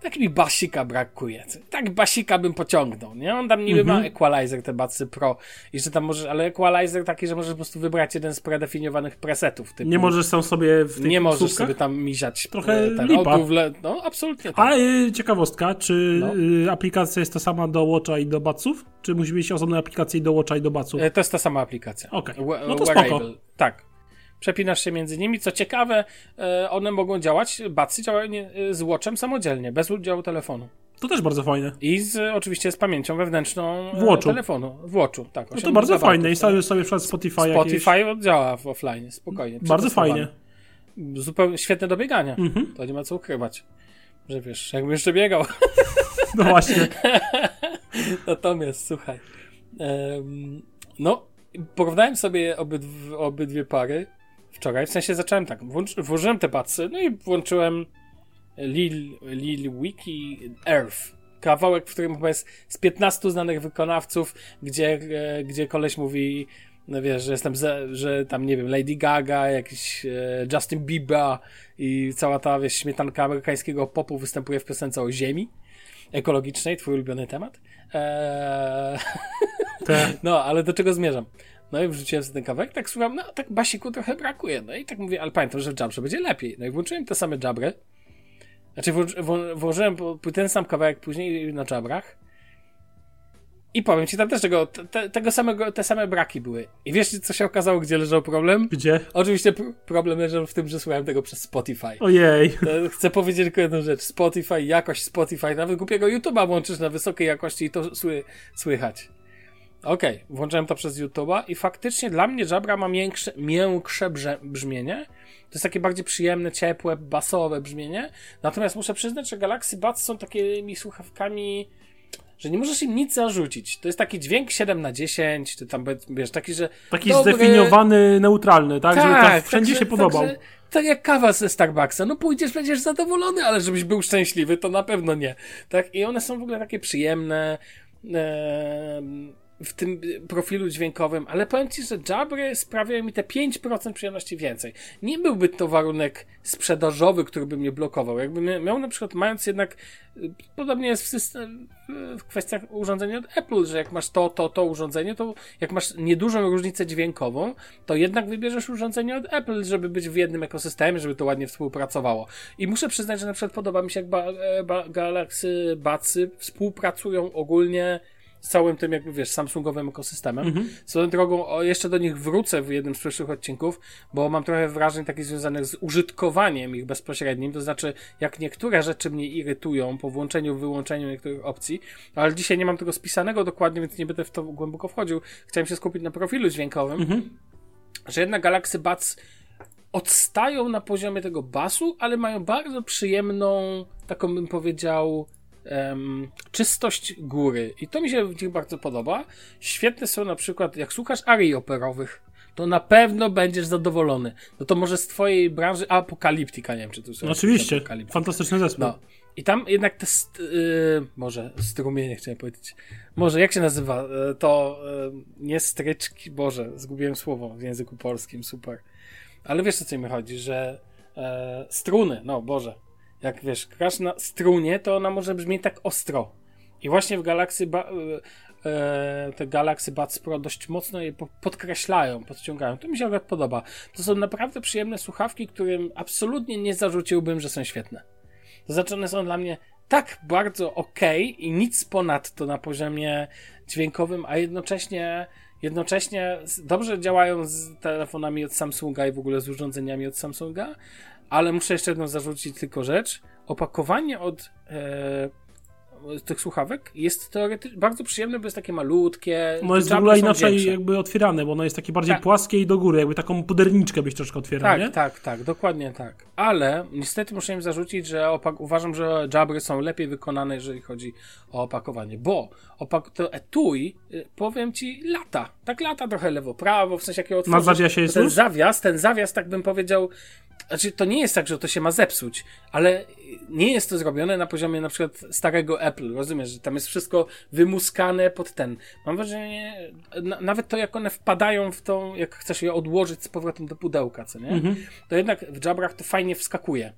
tak mi basika brakuje. Tak basika bym pociągnął, nie? On tam niby Mhm. ma equalizer, te Budsy Pro i że tam możesz, ale equalizer taki, że możesz po prostu wybrać jeden z predefiniowanych presetów. Typu, Nie możesz sam sobie w tych nie możesz słupkach? sobie tam miziać Trochę e, ten lipa. No, absolutnie tak. A y, ciekawostka, czy No. y, aplikacja jest ta sama do Watcha i do Batsów? Czy musi być osobna aplikacja i do Watcha i do Batsów? E, To jest ta sama aplikacja. Okej. We- No to spoko. Tak. Przepinasz się między nimi. Co ciekawe, e, one mogą działać, bacy działają e, z Watchem samodzielnie, bez udziału telefonu. To też bardzo fajne. I z, oczywiście z pamięcią wewnętrzną e, W telefonu. W Watchu, tak. No to 8 bardzo fajne. I sobie sobie przykład Spotify, Spotify jakieś... działa w offline, spokojnie. Bardzo fajnie. Zupełnie świetne do biegania. Mhm. To nie ma co ukrywać. Że wiesz, jakbym jeszcze biegał. No właśnie. Natomiast słuchaj. em, no, porównałem sobie obydw- obydwie pary wczoraj. W sensie zacząłem tak. Włącz, włożyłem te patsy, no i włączyłem Lil, Lil Wiki Earth. Kawałek, w którym chyba jest z 15 znanych wykonawców, gdzie, e, gdzie koleś mówi, no wiesz, że jestem, ze, że tam, nie wiem, Lady Gaga, jakiś e, Justin Bieber i cała ta, wiesz, śmietanka amerykańskiego popu występuje w piosence o ziemi ekologicznej, twój ulubiony temat. Eee, no, ale do czego zmierzam? No i wrzuciłem sobie ten kawałek, tak słucham, no tak basiku trochę brakuje. No i tak mówię, ale pamiętam, że w Jabrze będzie lepiej. No i włączyłem te same Jabry. Znaczy włożyłem ten sam kawałek później na Jabrach. I powiem ci, tam też tego, te, tego samego, te same braki były. I wiesz, co się okazało, gdzie leżał problem? gdzie? Oczywiście pr- problem leżał w tym, że słuchałem tego przez Spotify. Ojej. To Chcę powiedzieć tylko jedną rzecz. Spotify, jakość Spotify, nawet głupiego YouTube'a włączysz na wysokiej jakości i to sły, słychać. Okej, włączyłem to przez YouTube'a i faktycznie dla mnie Jabra ma miększe, miększe brzmienie. To jest takie bardziej przyjemne, ciepłe, basowe brzmienie. Natomiast muszę przyznać, że Galaxy Buds są takimi słuchawkami, że nie możesz im nic zarzucić. To jest taki dźwięk 7 na 10, czy tam, wiesz, taki, że Taki dobry- zdefiniowany, neutralny, tak? Żeby tak wszędzie także- się podobał. Także, tak jak kawa ze Starbucksa. No pójdziesz, będziesz zadowolony, ale żebyś był szczęśliwy, to na pewno nie. Tak? I one są w ogóle takie przyjemne. E, w tym profilu dźwiękowym, ale powiem Ci, że Jabry sprawiają mi te 5% przyjemności więcej. Nie byłby to warunek sprzedażowy, który by mnie blokował. Jakby miał na przykład, mając jednak, podobnie jest w, system, w kwestiach urządzenia od Apple, że jak masz to, to, to urządzenie, to jak masz niedużą różnicę dźwiękową, to jednak wybierzesz urządzenie od Apple, żeby być w jednym ekosystemie, żeby to ładnie współpracowało. I muszę przyznać, że na przykład podoba mi się, jak ba ba Galaxy Batsy współpracują ogólnie całym tym, jakby wiesz, Samsungowym ekosystemem. Mhm. Swoją drogą, o, jeszcze do nich wrócę w jednym z przyszłych odcinków, bo mam trochę wrażeń takich związanych z użytkowaniem ich bezpośrednim, to znaczy, jak niektóre rzeczy mnie irytują po włączeniu, wyłączeniu niektórych opcji, ale dzisiaj nie mam tego spisanego dokładnie, więc nie będę w to głęboko wchodził. Chciałem się skupić na profilu dźwiękowym, mhm. że jednak Galaxy Buds odstają na poziomie tego basu, ale mają bardzo przyjemną, taką bym powiedział, um, czystość góry. I to mi się w nich bardzo podoba. Świetne są na przykład, jak słuchasz arii operowych, to na pewno będziesz zadowolony. No to może z twojej branży Apokaliptika, nie wiem, czy tu są. Oczywiście, fantastyczny zespół. No. I tam jednak te, st- yy, może strumienie chciałem powiedzieć. Może, jak się nazywa? Yy, to yy, nie stryczki, Boże, zgubiłem słowo w języku polskim, super. Ale wiesz o co mi chodzi, że e, struny, no Boże, jak wiesz, grasz na strunie, to ona może brzmieć tak ostro. I właśnie w Galaxy ba e, e te Galaxy Buds Pro dość mocno je podkreślają, podciągają. To mi się akurat podoba. To są naprawdę przyjemne słuchawki, którym absolutnie nie zarzuciłbym, że są świetne. To znaczy one są dla mnie tak bardzo ok i nic ponadto na poziomie dźwiękowym, a jednocześnie jednocześnie dobrze działają z telefonami od Samsunga i w ogóle z urządzeniami od Samsunga, ale muszę jeszcze jedną zarzucić tylko rzecz. Opakowanie od e, tych słuchawek jest teoretycznie bardzo przyjemne, bo jest takie malutkie. No jest w ogóle inaczej większe. jakby otwierane, bo ono jest takie bardziej tak. płaskie i do góry, jakby taką puderniczkę byś troszkę otwierał, tak, nie? Tak, tak, dokładnie tak. Ale niestety muszę im zarzucić, że opak- uważam, że jabry są lepiej wykonane, jeżeli chodzi o opakowanie, bo opak- to etui, y, powiem ci, lata. Tak lata trochę lewo-prawo, w sensie jakiego otworzysz. Jest ten zawias, ten zawias, tak bym powiedział, znaczy, to nie jest tak, że to się ma zepsuć, ale nie jest to zrobione na poziomie na przykład starego Apple. Rozumiesz, że tam jest wszystko wymuskane pod ten. Mam wrażenie, na, nawet to, jak one wpadają w tą, jak chcesz je odłożyć z powrotem do pudełka, co nie? Mhm. To jednak w Jabrach to fajnie wskakuje.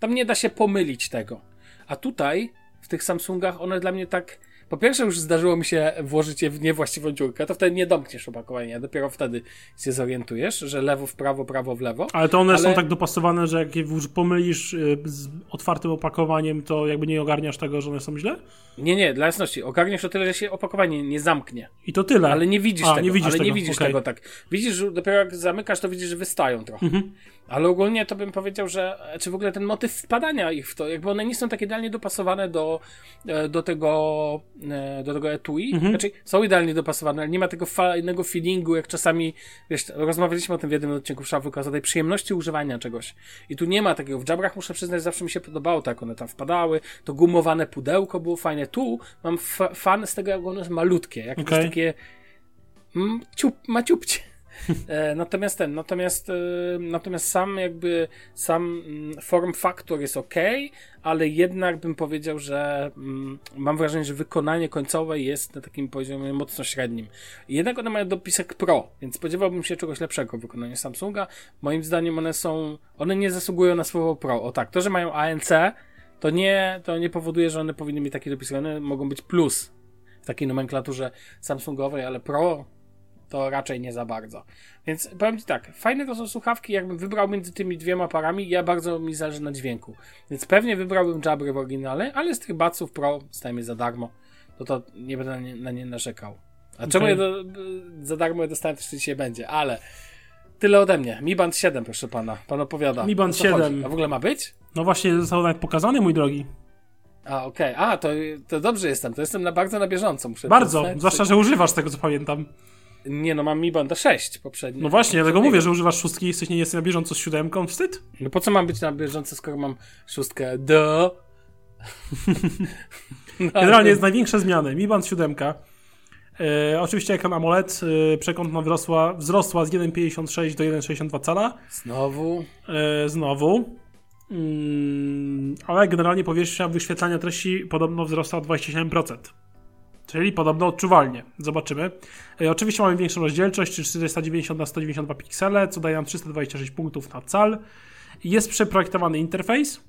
Tam nie da się pomylić tego. A tutaj, w tych Samsungach, one dla mnie tak po pierwsze już zdarzyło mi się włożyć je w niewłaściwą dziurkę, to wtedy nie domkniesz opakowania, dopiero wtedy się zorientujesz, że lewo w prawo, prawo w lewo. Ale to one ale... są tak dopasowane, że jak je pomylisz y, z otwartym opakowaniem, to jakby nie ogarniasz tego, że one są źle? Nie, nie, dla jasności. Ogarniesz o tyle, że się opakowanie nie zamknie. I to tyle. Ale nie widzisz A, tego. Nie widzisz ale tego. nie widzisz okay. tego tak. Widzisz, że dopiero jak zamykasz, to widzisz, że wystają trochę. Mhm. Ale ogólnie to bym powiedział, że czy w ogóle ten motyw wpadania ich w to, jakby one nie są tak idealnie dopasowane do, e, do tego do tego etui. Mhm. Znaczy, są idealnie dopasowane, ale nie ma tego fajnego feelingu, jak czasami, wiesz, rozmawialiśmy o tym w jednym odcinku w Szafyka, o tej przyjemności używania czegoś. I tu nie ma takiego. W Jabrach muszę przyznać, zawsze mi się podobało tak, one tam wpadały, to gumowane pudełko było fajne. Tu mam fan z tego, jak ono jest malutkie, jak okay. takie mm, ciup, maciupcie. E, natomiast ten, natomiast, e, natomiast sam jakby, sam mm, form factor jest ok, ale jednak bym powiedział, że mm, mam wrażenie, że wykonanie końcowe jest na takim poziomie mocno średnim. Jednak one mają dopisek Pro, więc spodziewałbym się czegoś lepszego w wykonaniu Samsunga. Moim zdaniem one są, one nie zasługują na słowo Pro. O tak, to, że mają ANC, to nie, to nie powoduje, że one powinny mieć takie dopisy. One mogą być plus w takiej nomenklaturze Samsungowej, ale Pro to raczej nie za bardzo. Więc powiem Ci tak, fajne to są słuchawki, jakbym wybrał między tymi dwiema parami, ja bardzo mi zależy na dźwięku. Więc pewnie wybrałbym Jabry w oryginale, ale z tych Batsów Pro stajemy za darmo, to to nie będę na nie, na nie narzekał. A okay. czemu je do, za darmo je dostałem, też dzisiaj będzie, ale tyle ode mnie. Mi Band 7, proszę pana, pan opowiada. Mi Band 7. Chodzi? A w ogóle ma być? No właśnie, został nawet pokazany, mój drogi. A, okej. Okay. A, to, to dobrze jestem. To jestem na bardzo na bieżąco. Muszę bardzo, zwłaszcza, że używasz tego, co pamiętam. Nie, no mam Mi Banda 6 poprzednio. No właśnie, dlatego mówię, że używasz szóstki i jesteś nie jesteś na bieżąco z siódemką. Wstyd? No po co mam być na bieżąco, skoro mam szóstkę? Do. no, Generalnie jest największa zmiana. Mi Band 7 E, oczywiście ekran AMOLED, e, przekątna wzrosła, wzrosła z 1,56 do 1,62 cala. Znowu. E, znowu. Mm, ale generalnie powierzchnia wyświetlania treści podobno wzrosła o 27%. Czyli podobno odczuwalnie. Zobaczymy. E, oczywiście mamy większą rozdzielczość, czyli 490 na 192 piksele, co daje nam 326 punktów na cal. Jest przeprojektowany interfejs.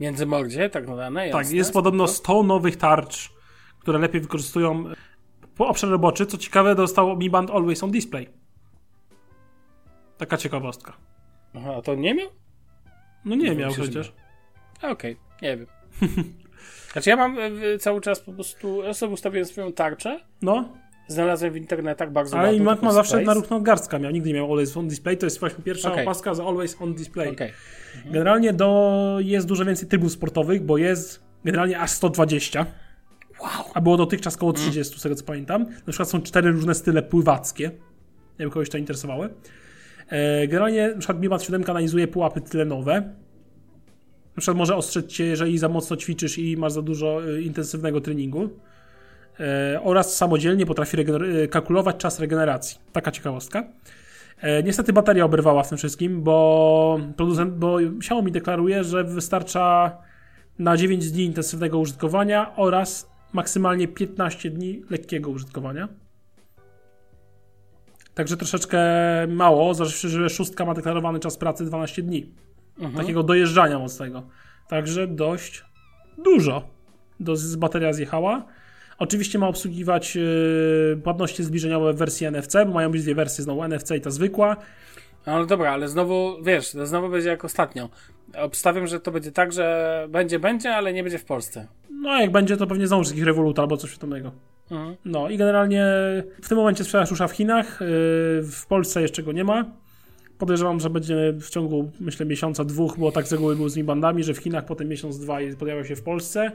Międzymordzie, tak nadane. Tak, jest podobno spoko. 100 nowych tarcz, które lepiej wykorzystują po obszar roboczy. Co ciekawe, dostał Mi Band Always on Display. Taka ciekawostka. Aha, a to nie miał? No nie Nie miał przecież. Okej, nie wiem. Znaczy ja mam e, cały czas po prostu, ja sobie ustawiłem swoją tarczę, No, znalazłem w internetach bardzo ale ładną Mac ma zawsze na ruch nadgarstka miał, nigdy nie miał Always on Display, to jest właśnie pierwsza Okej. opaska za Always on Display. Okej. Generalnie do, jest dużo więcej trybów sportowych, bo jest generalnie aż 120. Wow. A było dotychczas około 30, z tego co pamiętam. Na przykład są cztery różne style pływackie. Wiem, kogoś to interesowały. E, generalnie na przykład Band 7 analizuje pułapy tlenowe. Na przykład może ostrzec cię, jeżeli za mocno ćwiczysz i masz za dużo e, intensywnego treningu. E, oraz samodzielnie potrafi e, kalkulować czas regeneracji. Taka ciekawostka. E, niestety bateria oberwała w tym wszystkim, bo producent, bo Xiaomi deklaruje, że wystarcza na 9 dni intensywnego użytkowania oraz maksymalnie 15 dni lekkiego użytkowania. Także troszeczkę mało, zważywszy, że szóstka ma deklarowany czas pracy 12 dni. Mhm. Takiego dojeżdżania mocnego. Także dość dużo. Do, z bateria zjechała. Oczywiście ma obsługiwać yy, płatności zbliżeniowe w wersji NFC, bo mają być dwie wersje, znowu NFC i ta zwykła. No dobra, ale znowu, wiesz, to znowu będzie jak ostatnio. Obstawiam, że to będzie tak, że będzie, będzie, ale nie będzie w Polsce. No a jak będzie, to pewnie znowu jakiś Revolut albo coś podobnego. Mhm. No i generalnie w tym momencie sprzedaż rusza w Chinach, yy, w Polsce jeszcze go nie ma. Podejrzewam, że będzie w ciągu, myślę, miesiąca, dwóch, bo tak z reguły był z Mi bandami, że w Chinach potem miesiąc, dwa pojawiał się w Polsce.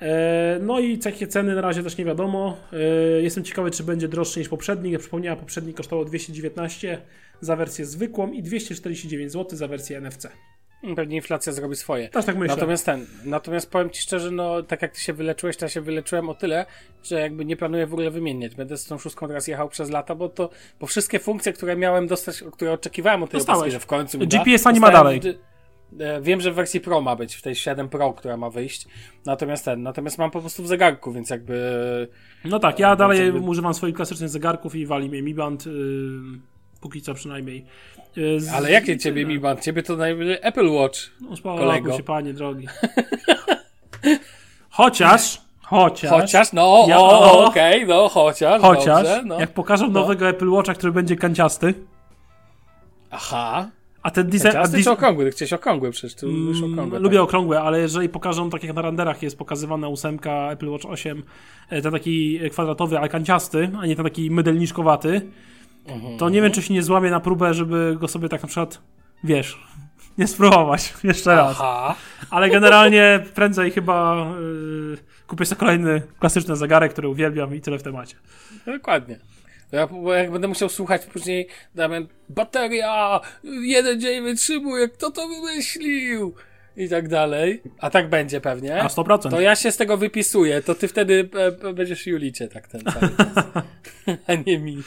E, No i takie ceny na razie też nie wiadomo. E, Jestem ciekawy, czy będzie droższy niż poprzedni. Jak przypomniałem, poprzedni kosztował 219 za wersję zwykłą i 249 zł za wersję NFC. Pewnie inflacja zrobi swoje. Też tak myślę. Natomiast ten, natomiast powiem ci szczerze, no tak jak ty się wyleczyłeś, to ja się wyleczyłem o tyle, że jakby nie planuję w ogóle wymieniać. Będę z tą szóstką teraz jechał przez lata, bo to, bo wszystkie funkcje, które miałem dostać, które oczekiwałem od tej opaski, że w końcu mi da, GPS-a nie ma dalej. e, Wiem, że w wersji Pro ma być, w tej 7 Pro, która ma wyjść. Natomiast ten, natomiast mam po prostu w zegarku, więc jakby. No tak, ja Więc dalej jakby- używam swoich klasycznych zegarków i wali mnie Mi Band, yy, póki co przynajmniej. Yy, z- Ale jakie ciebie mi band? Ciebie to najwyżej Apple Watch. No, spoko, kolego? się, panie drogi. Chociaż, chociaż, Chociaż, no, Ja- o, okej, no, chociaż. chociaż dobrze, no. jak pokażą No. nowego Apple Watcha, który będzie kanciasty, Aha. a ten design... a Ciasty dis- czy okrągły? Ty chciałeś okrągły przecież, ty lubisz Mm, okrągłe. tak. Lubię okrągłe, ale jeżeli pokażą, tak jak na renderach jest pokazywana ósemka Apple Watch 8, e, ten taki kwadratowy, ale kanciasty, a nie ten taki mydelniczkowaty, Mhm. to nie wiem, czy się nie złamie na próbę, żeby go sobie tak na przykład, wiesz, nie spróbować jeszcze raz. Aha. Ale generalnie prędzej chyba yy, kupię sobie kolejny klasyczny zegarek, który uwielbiam i tyle w temacie. Dokładnie. Ja, bo jak będę musiał słuchać później, Damian, bateria, jeden dzień wytrzymuje, kto to wymyślił? I tak dalej. A tak będzie pewnie. Na 100%. To ja się z tego wypisuję, to ty wtedy e, e, będziesz Julicie tak ten cały czas. A nie mi.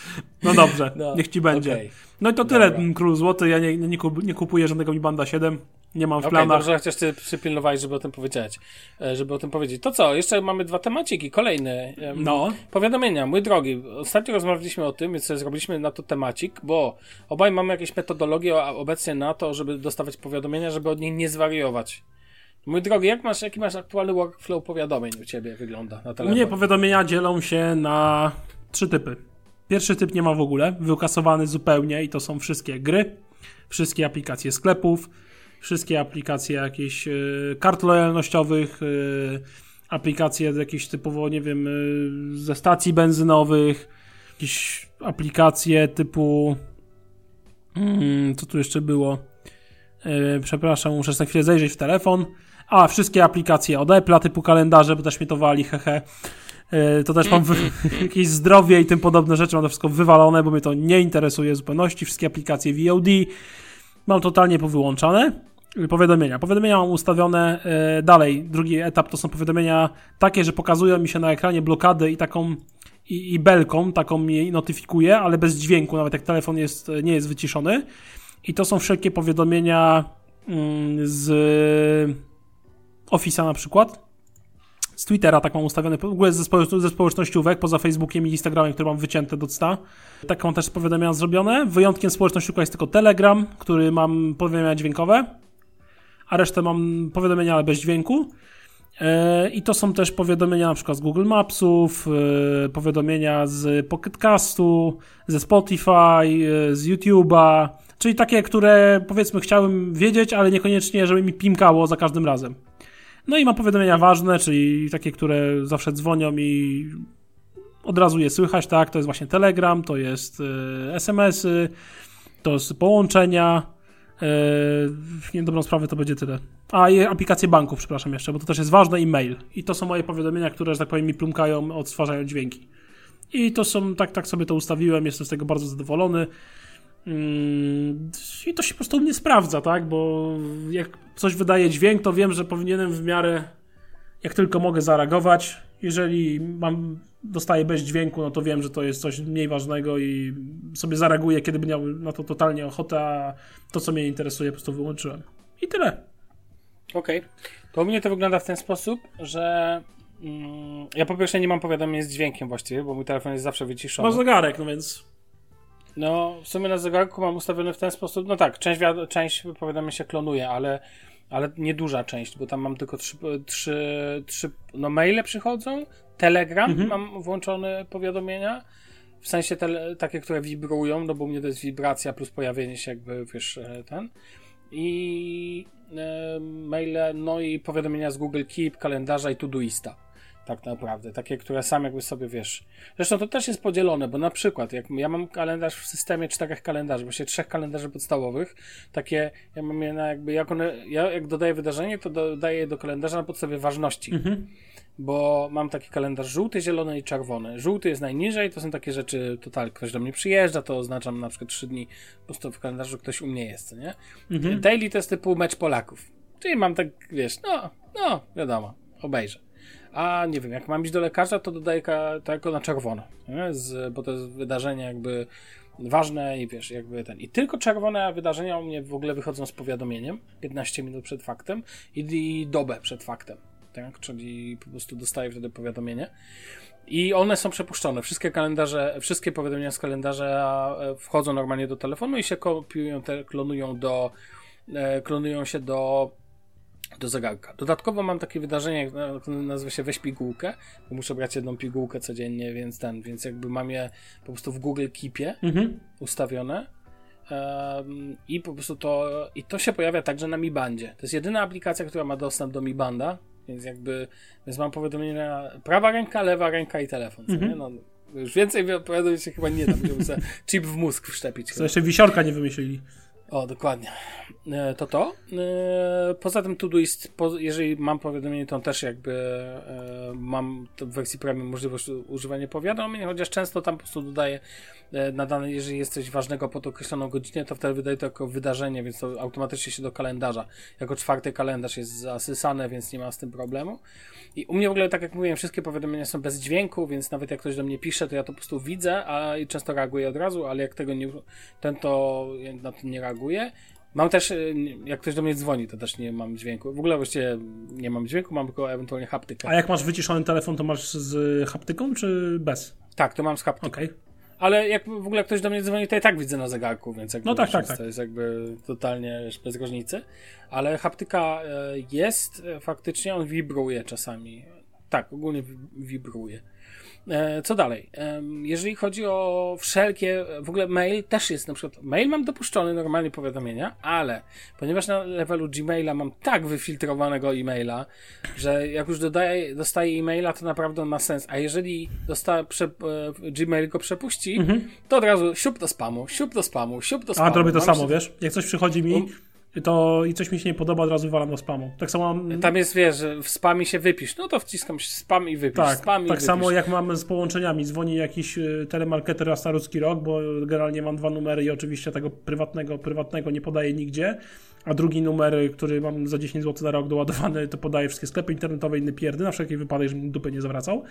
No dobrze, No, niech ci będzie. okej. No i to tyle, Dobra. m, Król Złoty. Ja nie, nie kupuję żadnego Mi Banda 7. Nie mam w Okej, planach. dobrze, chociaż ty przypilnowałeś, żeby o tym powiedzieć. E, Żeby o tym powiedzieć. To co, jeszcze mamy dwa temaciki, kolejne. No. Powiadomienia, mój drogi. Ostatnio rozmawialiśmy o tym, więc zrobiliśmy na to temacik, bo obaj mamy jakieś metodologie obecnie na to, żeby dostawać powiadomienia, żeby od nich nie zwariować. Mój drogi, jak masz, jaki masz aktualny workflow powiadomień u ciebie wygląda na U telefonie? mnie powiadomienia dzielą się na trzy typy. Pierwszy typ nie ma w ogóle, wykasowany zupełnie i to są wszystkie gry, wszystkie aplikacje sklepów, wszystkie aplikacje jakichś y, kart lojalnościowych, y, aplikacje jakieś typowo, nie wiem, y, ze stacji benzynowych, jakieś aplikacje typu mm, co tu jeszcze było? Przepraszam, muszę na chwilę zejrzeć w telefon. A, wszystkie aplikacje od Apple'a typu kalendarze, bo też mnie to wali, hehe. To też mam jakieś zdrowie i tym podobne rzeczy, mam to wszystko wywalone, bo mnie to nie interesuje w zupełności. Wszystkie aplikacje VOD mam totalnie powyłączane. Powiadomienia. Powiadomienia mam ustawione e, dalej. Drugi etap to są powiadomienia takie, że pokazują mi się na ekranie blokady i taką i, i belką, taką mnie notyfikuje, ale bez dźwięku, nawet jak telefon jest, nie jest wyciszony. I to są wszelkie powiadomienia mm, z Office'a na przykład. Z Twittera tak mam ustawione, w ogóle ze, społeczno ze społecznościówek, poza Facebookiem i Instagramem, które mam wycięte do cna. Tak mam też powiadomienia zrobione. Wyjątkiem społecznościówka jest tylko Telegram, który mam powiadomienia dźwiękowe, a resztę mam powiadomienia, ale bez dźwięku. E, I to są też powiadomienia na przykład z Google Mapsów, e, powiadomienia z Pocketcastu, ze Spotify, e, z YouTube'a, czyli takie, które powiedzmy chciałem wiedzieć, ale niekoniecznie, żeby mi pimkało za każdym razem. No i mam powiadomienia ważne, czyli takie, które zawsze dzwonią i od razu je słychać, tak? To jest właśnie Telegram, to jest SMS-y, to jest połączenia, Nie dobrą sprawę to będzie tyle. A i aplikacje banków, przepraszam jeszcze, bo to też jest ważne i mail. I to są moje powiadomienia, które, że tak powiem, mi plumkają, odtwarzają dźwięki. I to są, tak, tak sobie to ustawiłem, jestem z tego bardzo zadowolony. Yy, I to się po prostu u mnie sprawdza, tak? Bo jak coś wydaje dźwięk, to wiem, że powinienem w miarę jak tylko mogę zareagować. Jeżeli mam, dostaję bez dźwięku, no to wiem, że to jest coś mniej ważnego i sobie zareaguję, kiedy będę miał na to totalnie ochotę, a to, co mnie interesuje, po prostu wyłączyłem. I tyle. Okej. Okay. To u mnie to wygląda w ten sposób, że mm, ja po pierwsze nie mam powiadomień z dźwiękiem właściwie, bo mój telefon jest zawsze wyciszony. Masz zegarek, no więc... No, w sumie na zegarku mam ustawiony w ten sposób, no tak, część, część powiadomień się klonuje, ale ale nieduża część, bo tam mam tylko trzy, trzy, trzy no maile przychodzą, Telegram mhm. mam włączone powiadomienia, w sensie te, takie, które wibrują, no bo u mnie to jest wibracja plus pojawienie się jakby, wiesz, e, ten i e, maile, no i powiadomienia z Google Keep, kalendarza i Todoista tak naprawdę. Takie, które sam jakby sobie wiesz. Zresztą to też jest podzielone, bo na przykład, jak ja mam kalendarz w systemie czterech kalendarzy, właściwie trzech kalendarzy podstawowych, takie, ja mam je na jakby, jak one, ja jak dodaję wydarzenie, to dodaję je do kalendarza na podstawie ważności. Mhm. Bo mam taki kalendarz żółty, zielony i czerwony. Żółty jest najniżej, to są takie rzeczy, total, ktoś do mnie przyjeżdża, to oznaczam na przykład trzy dni, po prostu w kalendarzu ktoś u mnie jest, nie? Mhm. Daily to jest typu mecz Polaków. Czyli mam tak, wiesz, no, no, wiadomo, obejrzę. A nie wiem, jak mam iść do lekarza, to dodaję tylko na czerwono, Z, bo to jest wydarzenie jakby ważne i wiesz, jakby ten. I tylko czerwone wydarzenia u mnie w ogóle wychodzą z powiadomieniem 15 minut przed faktem i, i dobę przed faktem. Tak? Czyli po prostu dostaję wtedy powiadomienie. I one są przepuszczone. Wszystkie kalendarze, wszystkie powiadomienia z kalendarza e, wchodzą normalnie do telefonu i się kopiują, te, klonują do, e, klonują się do do zegarka. Dodatkowo mam takie wydarzenie, nazywa się weź pigułkę, bo muszę brać jedną pigułkę codziennie, więc ten, więc jakby mam je po prostu w Google Keepie mhm. ustawione. Um, I po prostu to, i to się pojawia także na Mi Bandzie. To jest jedyna aplikacja, która ma dostęp do Mi Banda, więc jakby, więc mam powiadomienia prawa ręka, lewa ręka i telefon, mhm. No, już więcej powiadomień się chyba nie da, będziemy sobie chip w mózg wszczepić. Co jeszcze wisiorka nie wymyślili. O, dokładnie. E, to to. E, poza tym Todoist, jeżeli mam powiadomienie, to też jakby e, mam w wersji premium możliwość używania powiadomień, chociaż często tam po prostu dodaję nadane, jeżeli jest coś ważnego pod określoną godzinę, to wtedy wydaje to jako wydarzenie, więc to automatycznie się do kalendarza. Jako czwarty kalendarz jest zasysane, więc nie ma z tym problemu. I u mnie w ogóle, tak jak mówiłem, wszystkie powiadomienia są bez dźwięku, więc nawet jak ktoś do mnie pisze, to ja to po prostu widzę, a i często reaguję od razu, ale jak tego nie, ten to na to nie reaguje. Mam też, y, jak ktoś do mnie dzwoni, to też nie mam dźwięku. W ogóle właściwie nie mam dźwięku, mam tylko ewentualnie haptykę. A jak masz wyciszony telefon, to masz z haptyką, czy bez? Tak, to mam z haptyką. Okay. Ale jak w ogóle ktoś do mnie dzwoni, to i tak widzę na zegarku, więc jakby no tak, tak, tak. to jest jakby totalnie bez różnicy. Ale haptyka e, jest, e, faktycznie on wibruje czasami. Tak, ogólnie wibruje. E, co dalej? Jeżeli chodzi o wszelkie, w ogóle mail też jest na przykład, mail mam dopuszczony normalnie powiadomienia, ale ponieważ na levelu Gmaila mam tak wyfiltrowanego e-maila, że jak już dodaję, dostaję e-maila, to naprawdę ma sens. A jeżeli dosta, prze, e, Gmail go przepuści, mhm. to od razu siup do spamu, siup do spamu, siup do spamu. A robię to mam samo, się... wiesz? Jak coś przychodzi mi, um, to i coś mi się nie podoba, od razu walam do spamu. Tak samo mam... Tam jest, wiesz, w spamie się wypisz, no to wciskam spam i wypisz, tak, spam i Tak wypisz. samo jak mamy z połączeniami, dzwoni jakiś y, telemarketer na starucki rok, bo generalnie mam dwa numery i oczywiście tego prywatnego, prywatnego nie podaję nigdzie, a drugi numer, który mam za 10 zł na rok doładowany, to podaję wszystkie sklepy internetowe, inne pierdy, na wszelki wypadek, żebym dupy nie zawracał.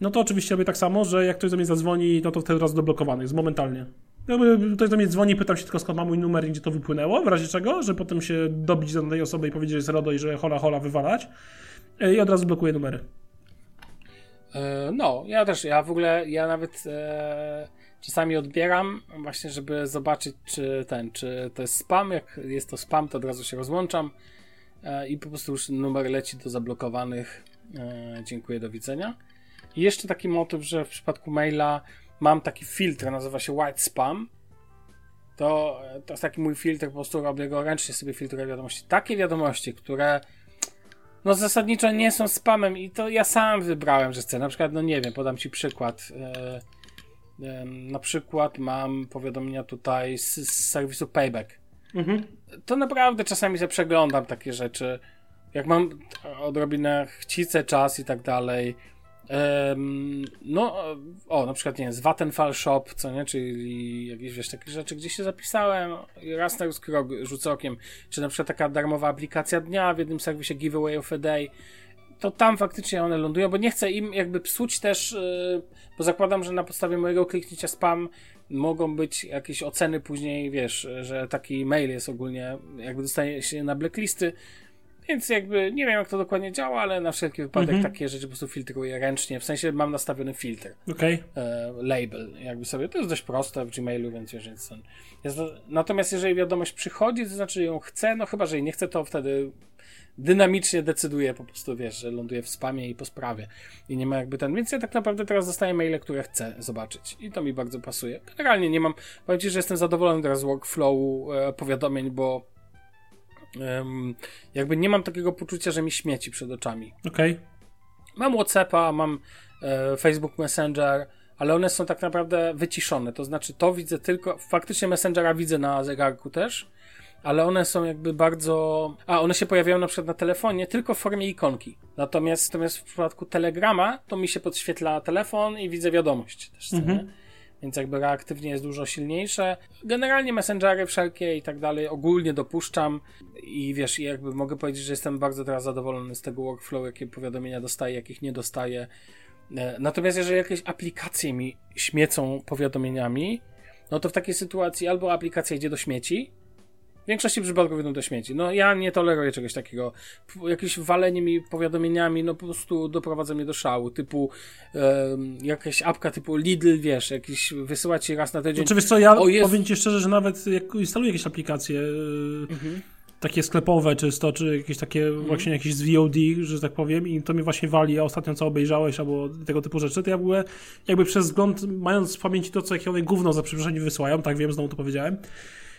No to oczywiście robię tak samo, że jak ktoś do mnie zadzwoni, no to wtedy raz doblokowany jest momentalnie. No, ktoś do mnie dzwoni, pytam się tylko skąd ma mój numer i gdzie to wypłynęło, w razie czego, że potem się dobić do tej osoby i powiedzieć, że jest RODO i że hola hola wywalać e, i od razu blokuję numery. E, no, ja też, ja w ogóle, ja nawet e, czasami odbieram właśnie, żeby zobaczyć, czy ten, czy to jest spam, jak jest to spam, to od razu się rozłączam e, i po prostu już numer leci do zablokowanych. E, dziękuję, do widzenia. I jeszcze taki motyw, że w przypadku maila mam taki filtr, nazywa się white spam. To, to jest taki mój filtr, po prostu robię go ręcznie sobie filtruję wiadomości. Takie wiadomości, które no zasadniczo nie są spamem i to ja sam wybrałem, że chcę. Na przykład, no nie wiem, podam ci przykład. E, e, na przykład mam powiadomienia tutaj z, z serwisu Payback. Mhm. To naprawdę czasami sobie przeglądam takie rzeczy. Jak mam odrobinę chcicę czas i tak dalej, no, o, na przykład, nie wiem, z Vattenfall Shop, co nie, czyli jakieś, wiesz, takie rzeczy, gdzie się zapisałem i raz na ruski rok rzucę okiem, czy na przykład taka darmowa aplikacja dnia w jednym serwisie Giveaway of a Day, to tam faktycznie one lądują, bo nie chcę im jakby psuć też, yy, bo zakładam, że na podstawie mojego kliknięcia spam mogą być jakieś oceny później, wiesz, że taki mail jest ogólnie, jakby dostaje się na blacklisty, więc jakby nie wiem, jak to dokładnie działa, ale na wszelki wypadek mhm. takie rzeczy po prostu filtruję ręcznie. W sensie mam nastawiony filtr. Okay. E, label, jakby sobie. To jest dość proste w Gmailu, więc jeżeli ten. Jest, natomiast jeżeli wiadomość przychodzi, to znaczy ją chcę, no chyba, że jej nie chcę, to wtedy dynamicznie decyduję po prostu, wiesz, że ląduje w spamie i po sprawie. I nie ma jakby ten. Więc ja tak naprawdę teraz dostaję maile, które chcę zobaczyć. I to mi bardzo pasuje. Generalnie nie mam. Powiem Ci, że jestem zadowolony teraz z workflow e, powiadomień, bo um, jakby nie mam takiego poczucia, że mi śmieci przed oczami. Okej. Okay. Mam Whatsappa, mam e, Facebook Messenger, ale one są tak naprawdę wyciszone. To znaczy, to widzę tylko. Faktycznie Messengera widzę na zegarku też, ale one są jakby bardzo. A, one się pojawiają na przykład na telefonie tylko w formie ikonki. Natomiast, natomiast w przypadku Telegrama to mi się podświetla telefon i widzę wiadomość też. Mhm więc jakby reaktywnie jest dużo silniejsze. Generalnie messengery wszelkie i tak dalej ogólnie dopuszczam i wiesz, jakby mogę powiedzieć, że jestem bardzo teraz zadowolony z tego workflow, jakie powiadomienia dostaję, jakich nie dostaję. E, natomiast jeżeli jakieś aplikacje mi śmiecą powiadomieniami, no to w takiej sytuacji albo aplikacja idzie do śmieci, w większości przypadków idą do śmieci. No ja nie toleruję czegoś takiego. Jakieś walenie mi powiadomieniami, no po prostu doprowadza mnie do szału. Typu um, jakaś apka typu Lidl, wiesz, jakiś wysyłać ci raz na tydzień. Oczywiście co, ja o, jest... powiem ci szczerze, że nawet jak instaluję jakieś aplikacje, mhm. takie sklepowe czysto, czy jakieś takie mhm. właśnie jakieś z VOD, że tak powiem, i to mi właśnie wali, a ostatnio co obejrzałeś, albo tego typu rzeczy, to ja byłem jakby przez wzgląd, mając w pamięci to, co jakie one gówno za przeproszeniem wysyłają, tak wiem, znowu to powiedziałem, E,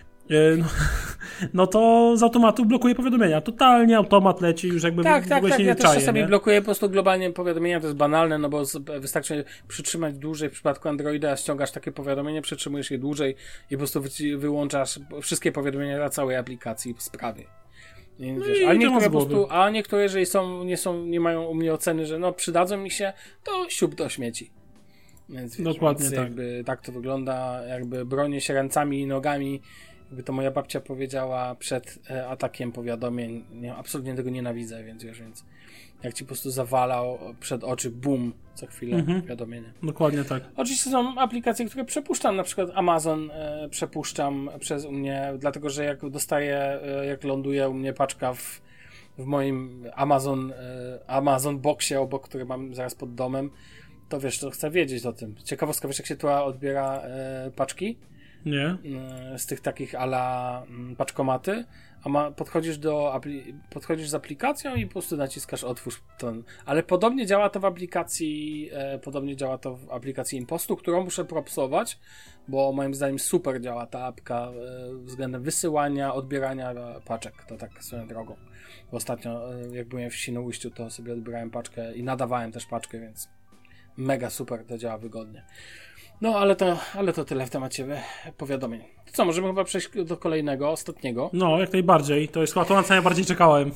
no, no, to z automatu blokuje powiadomienia. Totalnie automat leci, już jakby tak, w tak, ogóle tak, się ja nie czaje. też czasami nie? blokuję po prostu globalnie powiadomienia, to jest banalne, no bo wystarczy przytrzymać dłużej w przypadku Androida, ściągasz takie powiadomienie, przytrzymujesz je dłużej i po prostu wyłączasz wszystkie powiadomienia na całej aplikacji w sprawie. No a niektóre po prostu, a niektóre, jeżeli są, nie są, nie mają u mnie oceny, że no przydadzą mi się, to siup do śmieci. Więc, wiesz, Dokładnie więc tak. Jakby tak to wygląda, jakby bronię się ręcami i nogami jakby to moja babcia powiedziała przed e, atakiem powiadomień, nie, absolutnie tego nienawidzę, więc wiesz, więc jak ci po prostu zawalał przed oczy, boom, co chwilę mhm. powiadomienie. Dokładnie tak. Oczywiście są aplikacje, które przepuszczam, na przykład Amazon e, przepuszczam przez mnie, dlatego że jak dostaję, e, jak ląduje u mnie paczka w, w moim Amazon, e, Amazon Boxie obok, który mam zaraz pod domem, to wiesz, to chcę wiedzieć o tym. Ciekawostka, wiesz jak się tu odbiera e, paczki? Nie. E, z tych takich ala mm, paczkomaty, a ma, podchodzisz do podchodzisz z aplikacją i po prostu naciskasz otwórz ten. Ale podobnie działa to w aplikacji, e, podobnie działa to w aplikacji Impostu, którą muszę propsować, bo moim zdaniem super działa ta apka e, względem wysyłania, odbierania paczek. To tak swoją drogą. Bo ostatnio, e, jak byłem w Świnoujściu, to sobie odbierałem paczkę i nadawałem też paczkę, więc mega super to działa wygodnie. No, ale to, ale to tyle w temacie powiadomień. To co, możemy chyba przejść do kolejnego, ostatniego. No, jak najbardziej. To jest chyba to, na co najbardziej czekałem.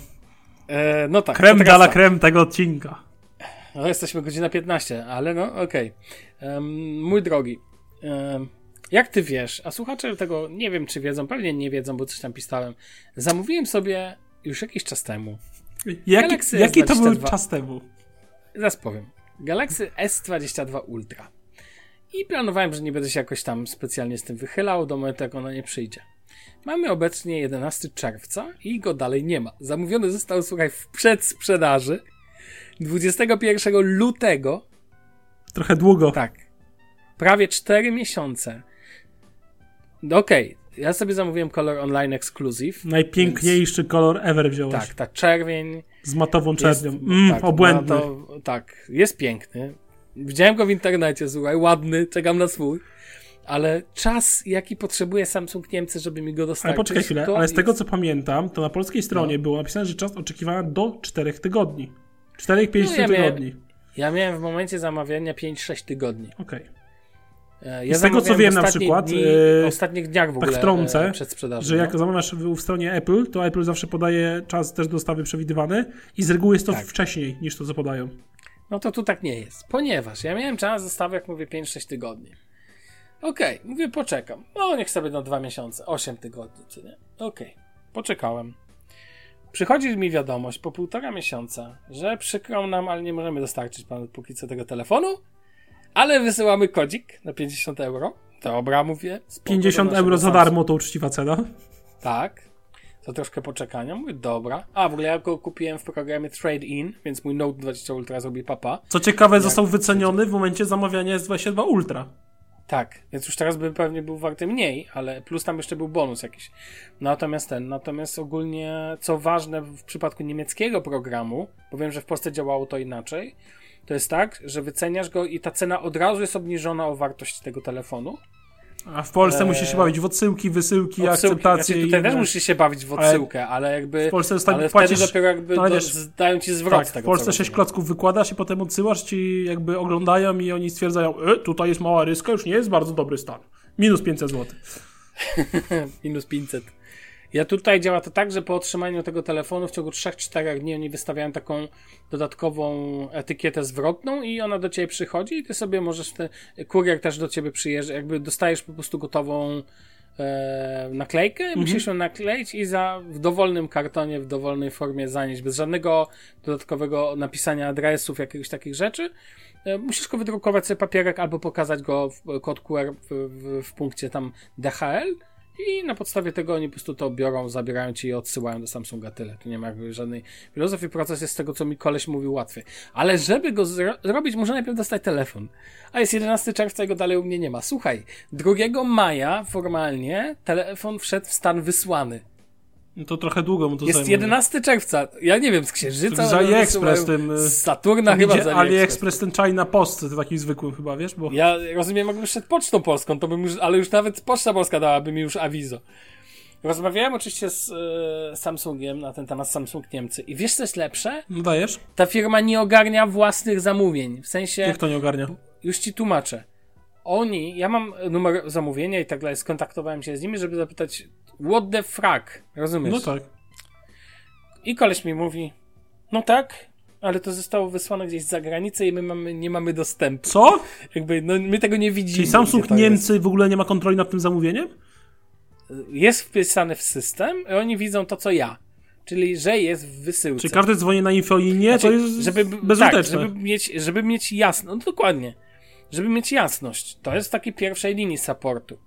E, no tak. Krem dala krem tego odcinka. No, jesteśmy godzina 15, ale no, okej. Okay. Um, mój drogi, um, jak ty wiesz, a słuchacze tego nie wiem, czy wiedzą, pewnie nie wiedzą, bo coś tam pisałem. Zamówiłem sobie już jakiś czas temu. Jaki, jaki to był S22. czas temu? Zaraz powiem. Galaxy S22 Ultra. I planowałem, że nie będę się jakoś tam specjalnie z tym wychylał do momentu, jak ona nie przyjdzie. Mamy obecnie 11 czerwca i go dalej nie ma. Zamówiony został, słuchaj, w przedsprzedaży 21 lutego Trochę długo. Tak. Prawie 4 miesiące. No Okej, ja sobie zamówiłem kolor online exclusive. Najpiękniejszy kolor ever wziąłeś. Tak, ta czerwień. Z matową Jest, czernią. Mm, tak, obłędny. no to, tak, jest piękny. Widziałem go w internecie, słuchaj, ładny, czekam na swój. Ale czas, jaki potrzebuje Samsung Niemcy, żeby mi go Ale dostarczyć. poczekaj chwilę, ale z tego jest- co pamiętam, to na polskiej stronie No. było napisane, że czas oczekiwania do 4 tygodni. 4-5 No, ja miałem- tygodni. Ja miałem w momencie zamawiania 5-6 tygodni. Okej. E, Ja Z tego, co wiem na przykład, Dni, e, ostatnich dniach w ogóle tak wtrącę, e. Że no. jak zamawiasz w, w stronie Apple, to Apple zawsze podaje czas też dostawy przewidywany i z reguły jest to Tak. wcześniej niż to, co podają. No to tu tak nie jest, ponieważ ja miałem czas dostawy, jak mówię, 5-6 tygodni. Okej, mówię, poczekam. No, niech sobie na dwa miesiące, 8 tygodni, czy nie? Okej, poczekałem. Przychodzi mi wiadomość po półtora miesiąca, że przykro nam, ale nie możemy dostarczyć panu póki co tego telefonu, ale wysyłamy kodzik na 50 euro. Dobra, mówię. spoko, 50 do euro za darmo to uczciwa cena. Tak. To troszkę poczekania. Mówię, dobra. A, w ogóle ja go kupiłem w programie Trade In, więc mój Note 20 Ultra zrobi papa. Co ciekawe, został wyceniony w momencie zamawiania S22 Ultra. Tak, więc już teraz by pewnie był warty mniej, ale plus tam jeszcze był bonus jakiś. Natomiast ten, natomiast ogólnie, co ważne w przypadku niemieckiego programu, bo wiem, że w Polsce działało to inaczej, to jest tak, że wyceniasz go i ta cena od razu jest obniżona o wartość tego telefonu. A w Polsce Eee, musisz się bawić w odsyłki, wysyłki, Odsyłki, akceptacje znaczy, tutaj też musisz się bawić w odsyłkę, ale, jakby. w Polsce dostań- ale płacisz- wtedy dopiero jakby no, ale do, wiesz, dają ci zwrot Tak, z w tego. Polsce co 6 rozumiem. klocków wykładasz i potem odsyłasz ci jakby oglądają i oni stwierdzają, e, tutaj jest mała ryska, już nie jest bardzo dobry stan. Minus 500 zł. Minus 500. Ja tutaj działa to tak, że po otrzymaniu tego telefonu w ciągu 3-4 dni oni wystawiają taką dodatkową etykietę zwrotną i ona do ciebie przychodzi i ty sobie możesz, te, kurier też do ciebie przyjeżdża, jakby dostajesz po prostu gotową e, naklejkę, musisz ją nakleić i za, w dowolnym kartonie, w dowolnej formie zanieść, bez żadnego dodatkowego napisania adresów, jakichś takich rzeczy. E, Musisz go wydrukować sobie papierek albo pokazać go w kod QR w, w, w punkcie tam DHL i na podstawie tego oni po prostu to biorą, zabierają ci i odsyłają do Samsunga tyle. Tu nie ma żadnej filozofii. Proces jest z tego, co mi koleś mówił łatwy. Ale żeby go zro- zrobić, muszę najpierw dostać telefon. A jest 11 czerwca i go dalej u mnie nie ma. Słuchaj, 2 maja formalnie telefon wszedł w stan wysłany. No to trochę długo mu to Jest zajmuje. 11 czerwca. Ja nie wiem, z Księżyca. Z AliExpress tym, y, Z Saturna Tam chyba z AliExpress. AliExpress, ten China Post, to takim zwykłym chyba, wiesz, bo... Ja rozumiem, jakby szedł pocztą polską, to bym już, ale już nawet Poczta Polska dałaby mi już awizo. Rozmawiałem oczywiście z e, Samsungiem na ten temat Samsung Niemcy i wiesz co jest lepsze? No dajesz? Ta firma nie ogarnia własnych zamówień. W sensie, Jak to nie ogarnia? już ci tłumaczę. Oni, ja mam numer zamówienia i tak dalej, skontaktowałem się z nimi, żeby zapytać what the fuck, rozumiesz? No tak. I koleś mi mówi, no tak, ale to zostało wysłane gdzieś za granicę i my mamy, nie mamy dostępu. Co? Jakby, no my tego nie widzimy. Czyli Samsung to jest. Niemcy w ogóle nie ma kontroli nad tym zamówieniem? jest wpisany w system i oni widzą to, co ja. Czyli, że jest w wysyłce. Czy każdy dzwoni na infolinie, to Znaczy, jest żeby, bezużyteczne. Tak, żeby mieć, żeby mieć jasność. No dokładnie. Żeby mieć jasność. To jest w takiej pierwszej linii supportu.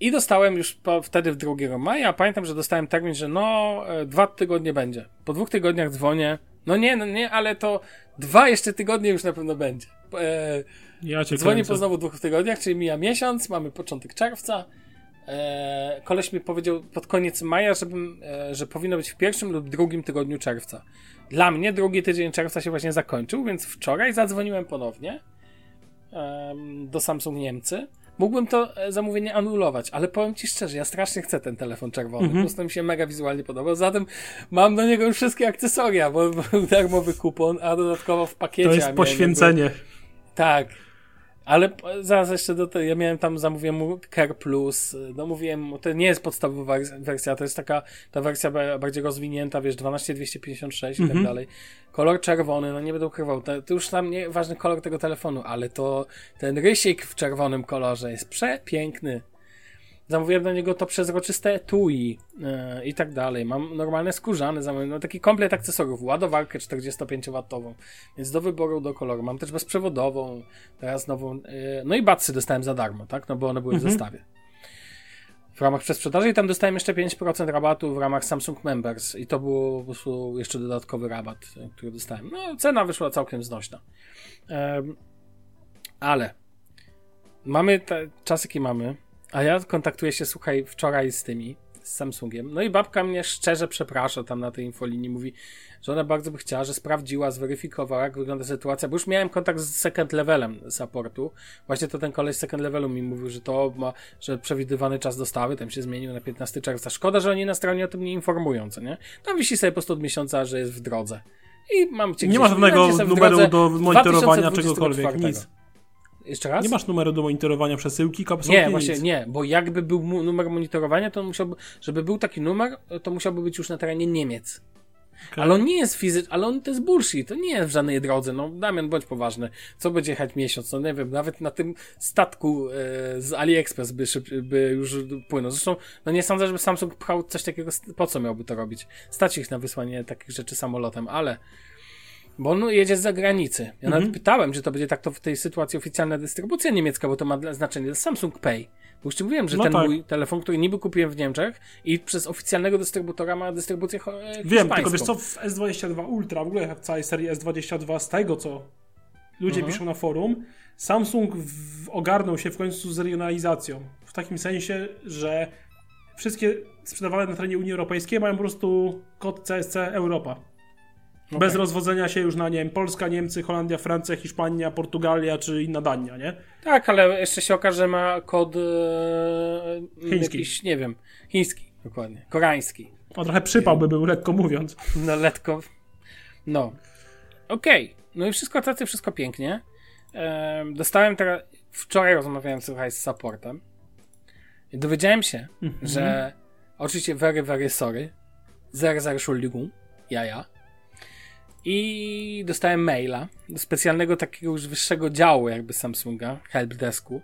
I dostałem już po, wtedy w 2 maja. Pamiętam, że dostałem termin, że no, e, dwa tygodnie będzie. Po dwóch tygodniach dzwonię. No nie, no nie, ale to dwa jeszcze tygodnie już na pewno będzie. E, Ja cię Dzwonię po znowu dwóch tygodniach, czyli mija miesiąc, mamy początek czerwca. E, koleś mi powiedział pod koniec maja, żebym, e, że powinno być w pierwszym lub drugim tygodniu czerwca. Dla mnie drugi tydzień czerwca się właśnie zakończył, więc wczoraj zadzwoniłem ponownie do Samsung Niemcy. Mógłbym to e, zamówienie anulować, ale powiem Ci szczerze, ja strasznie chcę ten telefon czerwony. Mhm. Po prostu mi się mega wizualnie podobał. Zatem mam do niego już wszystkie akcesoria, bo był darmowy kupon, a dodatkowo w pakiecie. To jest poświęcenie. jakby- Tak. Ale zaraz jeszcze do tego, ja miałem tam, zamówiłem mu Care Plus, no mówiłem mu, to nie jest podstawowa wersja, to jest taka, ta wersja bardziej rozwinięta, wiesz, 12256 i tak Mhm. dalej. Kolor czerwony, no nie będę ukrywał, to, to już tam nie ważny kolor tego telefonu, ale to ten rysik w czerwonym kolorze jest przepiękny. Zamówiłem do niego to przezroczyste etui yy, i tak dalej. Mam normalne skórzane, zamówiłem no, taki komplet akcesoriów, ładowarkę 45W, więc do wyboru, do koloru. Mam też bezprzewodową, teraz nową, yy, no i batsy dostałem za darmo, tak, no bo one były w zestawie. W ramach przesprzedaży i tam dostałem jeszcze 5% rabatu w ramach Samsung Members i to był po prostu jeszcze dodatkowy rabat, yy, który dostałem. No, cena wyszła całkiem znośna. Ale mamy te czas, jaki mamy. A ja kontaktuję się, słuchaj, wczoraj z tymi, z Samsungiem. No i babka mnie szczerze przeprasza tam na tej infolinii. Mówi, że ona bardzo by chciała, że sprawdziła, zweryfikowała, jak wygląda sytuacja. Bo już miałem kontakt z second levelem supportu. Właśnie to ten koleś z second levelu mi mówił, że to ma, że przewidywany czas dostawy tam się zmienił na 15 czerwca. Szkoda, że oni na stronie o tym nie informują, co nie? Tam wisi sobie po prostu od miesiąca, że jest w drodze. I mam cię Nie ma żadnego numeru do monitorowania 2024. czegokolwiek, nic. Jeszcze raz? Nie masz numeru do monitorowania przesyłki, absolutnie Nie, właśnie nic. nie, bo jakby był numer monitorowania, to musiałby, żeby był taki numer, to musiałby być już na terenie Niemiec. Okej. Ale on nie jest fizyczny, ale on to jest bullshit, to nie jest w żadnej drodze, no Damian, bądź poważny. Co będzie jechać miesiąc, no nie wiem, nawet na tym statku e, z AliExpress by, szyb, by już płynął. Zresztą, no nie sądzę, żeby Samsung pchał coś takiego, po co miałby to robić? Stać ich na wysłanie takich rzeczy samolotem, ale bo on jedzie z zagranicy. Ja Mhm. nawet pytałem, czy to będzie tak to w tej sytuacji oficjalna dystrybucja niemiecka, bo to ma dla- znaczenie Samsung Pay. Bo już ci mówiłem, że No ten tak. mój telefon, który niby kupiłem w Niemczech i przez oficjalnego dystrybutora ma dystrybucję e, Wiem, hiszpańską. tylko wiesz co, w S22 Ultra, w ogóle w całej serii S22, z tego co ludzie Mhm. piszą na forum, Samsung w, ogarnął się w końcu z regionalizacją. W takim sensie, że wszystkie sprzedawane na terenie Unii Europejskiej mają po prostu kod CSC Europa. Bez Okej. rozwodzenia się już na, nie wiem, Polska, Niemcy, Holandia, Francja, Hiszpania, Portugalia czy inna Dania, nie? Tak, ale jeszcze się okaże, że ma kod e, Chiński. jakiś, nie wiem, chiński, dokładnie, koreański. O, trochę przypał by był, lekko mówiąc. No letko. No. Okej. No i wszystko tacy, wszystko pięknie. Em, dostałem teraz. Wczoraj rozmawiałem słuchaj z supportem. I dowiedziałem się, Mhm. że oczywiście very, very sorry. Zer, zer, Entschuldigung. Ja, ja. I dostałem maila do specjalnego takiego już wyższego działu jakby Samsunga, helpdesku.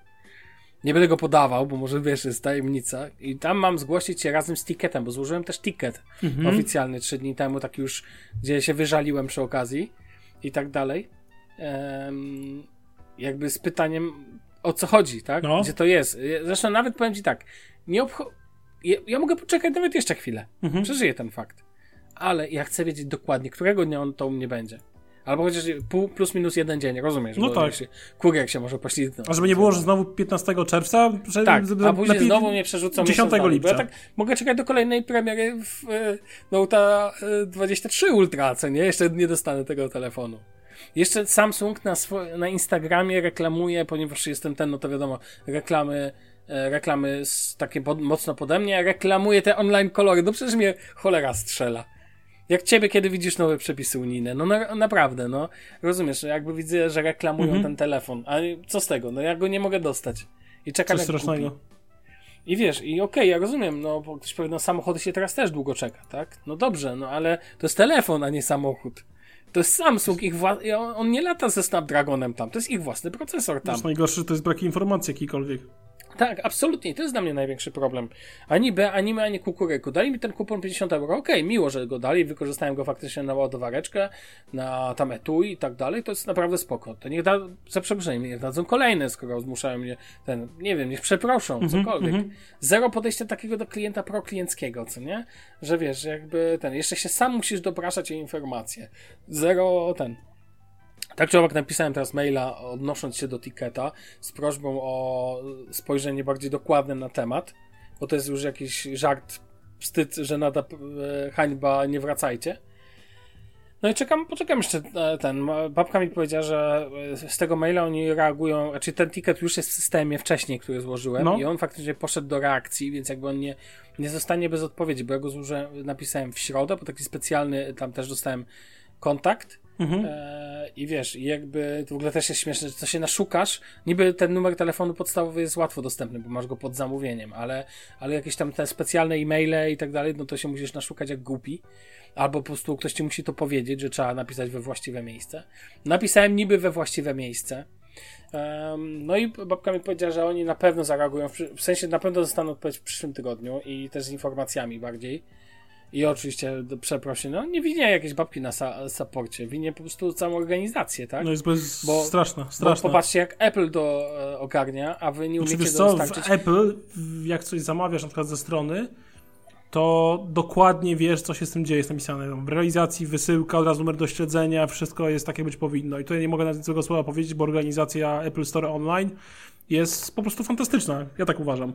Nie będę go podawał, bo może wiesz, jest tajemnica. I tam mam zgłosić się razem z ticketem, bo złożyłem też ticket oficjalny trzy dni temu, taki już, gdzie się wyżaliłem przy okazji i tak dalej. Jakby z pytaniem, o co chodzi, tak? No. Gdzie to jest. Zresztą nawet powiem ci tak, nie obcho- ja, ja mogę poczekać nawet jeszcze chwilę. Mhm. Przeżyję ten fakt. Ale ja chcę wiedzieć dokładnie, którego dnia on to u mnie będzie. Albo chociaż pół plus minus jeden dzień, rozumiesz? No tak. jak się, kurier się może poślizgnąć. A żeby nie było, że znowu 15 czerwca, że Tak, z- a później znowu mnie przerzucą 10 miesiąc dalej, lipca. Ja tak mogę czekać do kolejnej premiery w Note e, 23 Ultra, co nie? Jeszcze nie dostanę tego telefonu. Jeszcze Samsung na, swo- na Instagramie reklamuje, ponieważ jestem ten, no to wiadomo, reklamy, e, reklamy z, takie pod, mocno pode mnie, reklamuje te online kolory. No przecież mnie cholera strzela. Jak ciebie, kiedy widzisz nowe przepisy unijne. No na, naprawdę, no. Rozumiesz, jakby widzę, że reklamują Mhm. ten telefon. A co z tego? No ja go nie mogę dostać. I czekam, Coś strasznego. kupi. I wiesz, i okej, ja rozumiem, no bo ktoś powie, no samochody się teraz też długo czeka, tak? No dobrze, no ale to jest telefon, a nie samochód. To jest Samsung, ich wła- on, nie lata ze Snapdragonem tam, to jest ich własny procesor tam. Też najgorsze, że to jest brak informacji jakiejkolwiek. Tak, absolutnie. To jest dla mnie największy problem. Ani B, ani my, ani kukuryku. Dali mi ten kupon 50 euro. Okej, miło, że go dali. Wykorzystałem go faktycznie na ładowareczkę, na tam etui i tak dalej. To jest naprawdę spoko. To niech da, za przeproszeniem, niech dadzą kolejne, skoro zmuszają mnie ten, nie wiem, niech przeproszą, cokolwiek. Zero podejścia takiego do klienta proklienckiego, co nie? Że wiesz, jakby ten, jeszcze się sam musisz dopraszać o informacje. Zero ten, tak czy owak napisałem teraz maila odnosząc się do Tiketa z prośbą o spojrzenie bardziej dokładne na temat, bo to jest już jakiś żart, wstyd, że nada e, hańba, nie wracajcie. No i czekam, poczekam jeszcze e, ten. Babka mi powiedziała, że e, z tego maila oni reagują, znaczy ten ticket już jest w systemie wcześniej, który złożyłem No. i on faktycznie poszedł do reakcji, więc jakby on nie, nie zostanie bez odpowiedzi, bo ja go napisałem w środę, bo taki specjalny, tam też dostałem kontakt Mhm. e, I wiesz, i jakby w ogóle też jest śmieszne, że co się naszukasz, niby ten numer telefonu podstawowy jest łatwo dostępny, bo masz go pod zamówieniem, ale, ale jakieś tam te specjalne e-maile i tak dalej, no to się musisz naszukać jak głupi. Albo po prostu ktoś ci musi to powiedzieć, że trzeba napisać we właściwe miejsce. Napisałem niby we właściwe miejsce. Um, no i babka mi powiedziała, że oni na pewno zareagują, w, w sensie na pewno dostaną odpowiedź w przyszłym tygodniu i też z informacjami bardziej. I oczywiście przeprosin. No nie winie jakieś babki na sa saporcie, winie po prostu całą organizację, tak? No jest bez... bo, straszne, straszne. Bo popatrzcie jak Apple to e, ogarnia, a wy nie znaczy, umiecie znaczy, dostarczyć. W Apple, jak coś zamawiasz na przykład ze strony, to dokładnie wiesz, co się z tym dzieje, jest napisane. W realizacji wysyłka, od razu numer do śledzenia, wszystko jest tak, jak być powinno. I tutaj nie mogę nawet tego słowa powiedzieć, bo organizacja Apple Store Online jest po prostu fantastyczna. Ja tak uważam.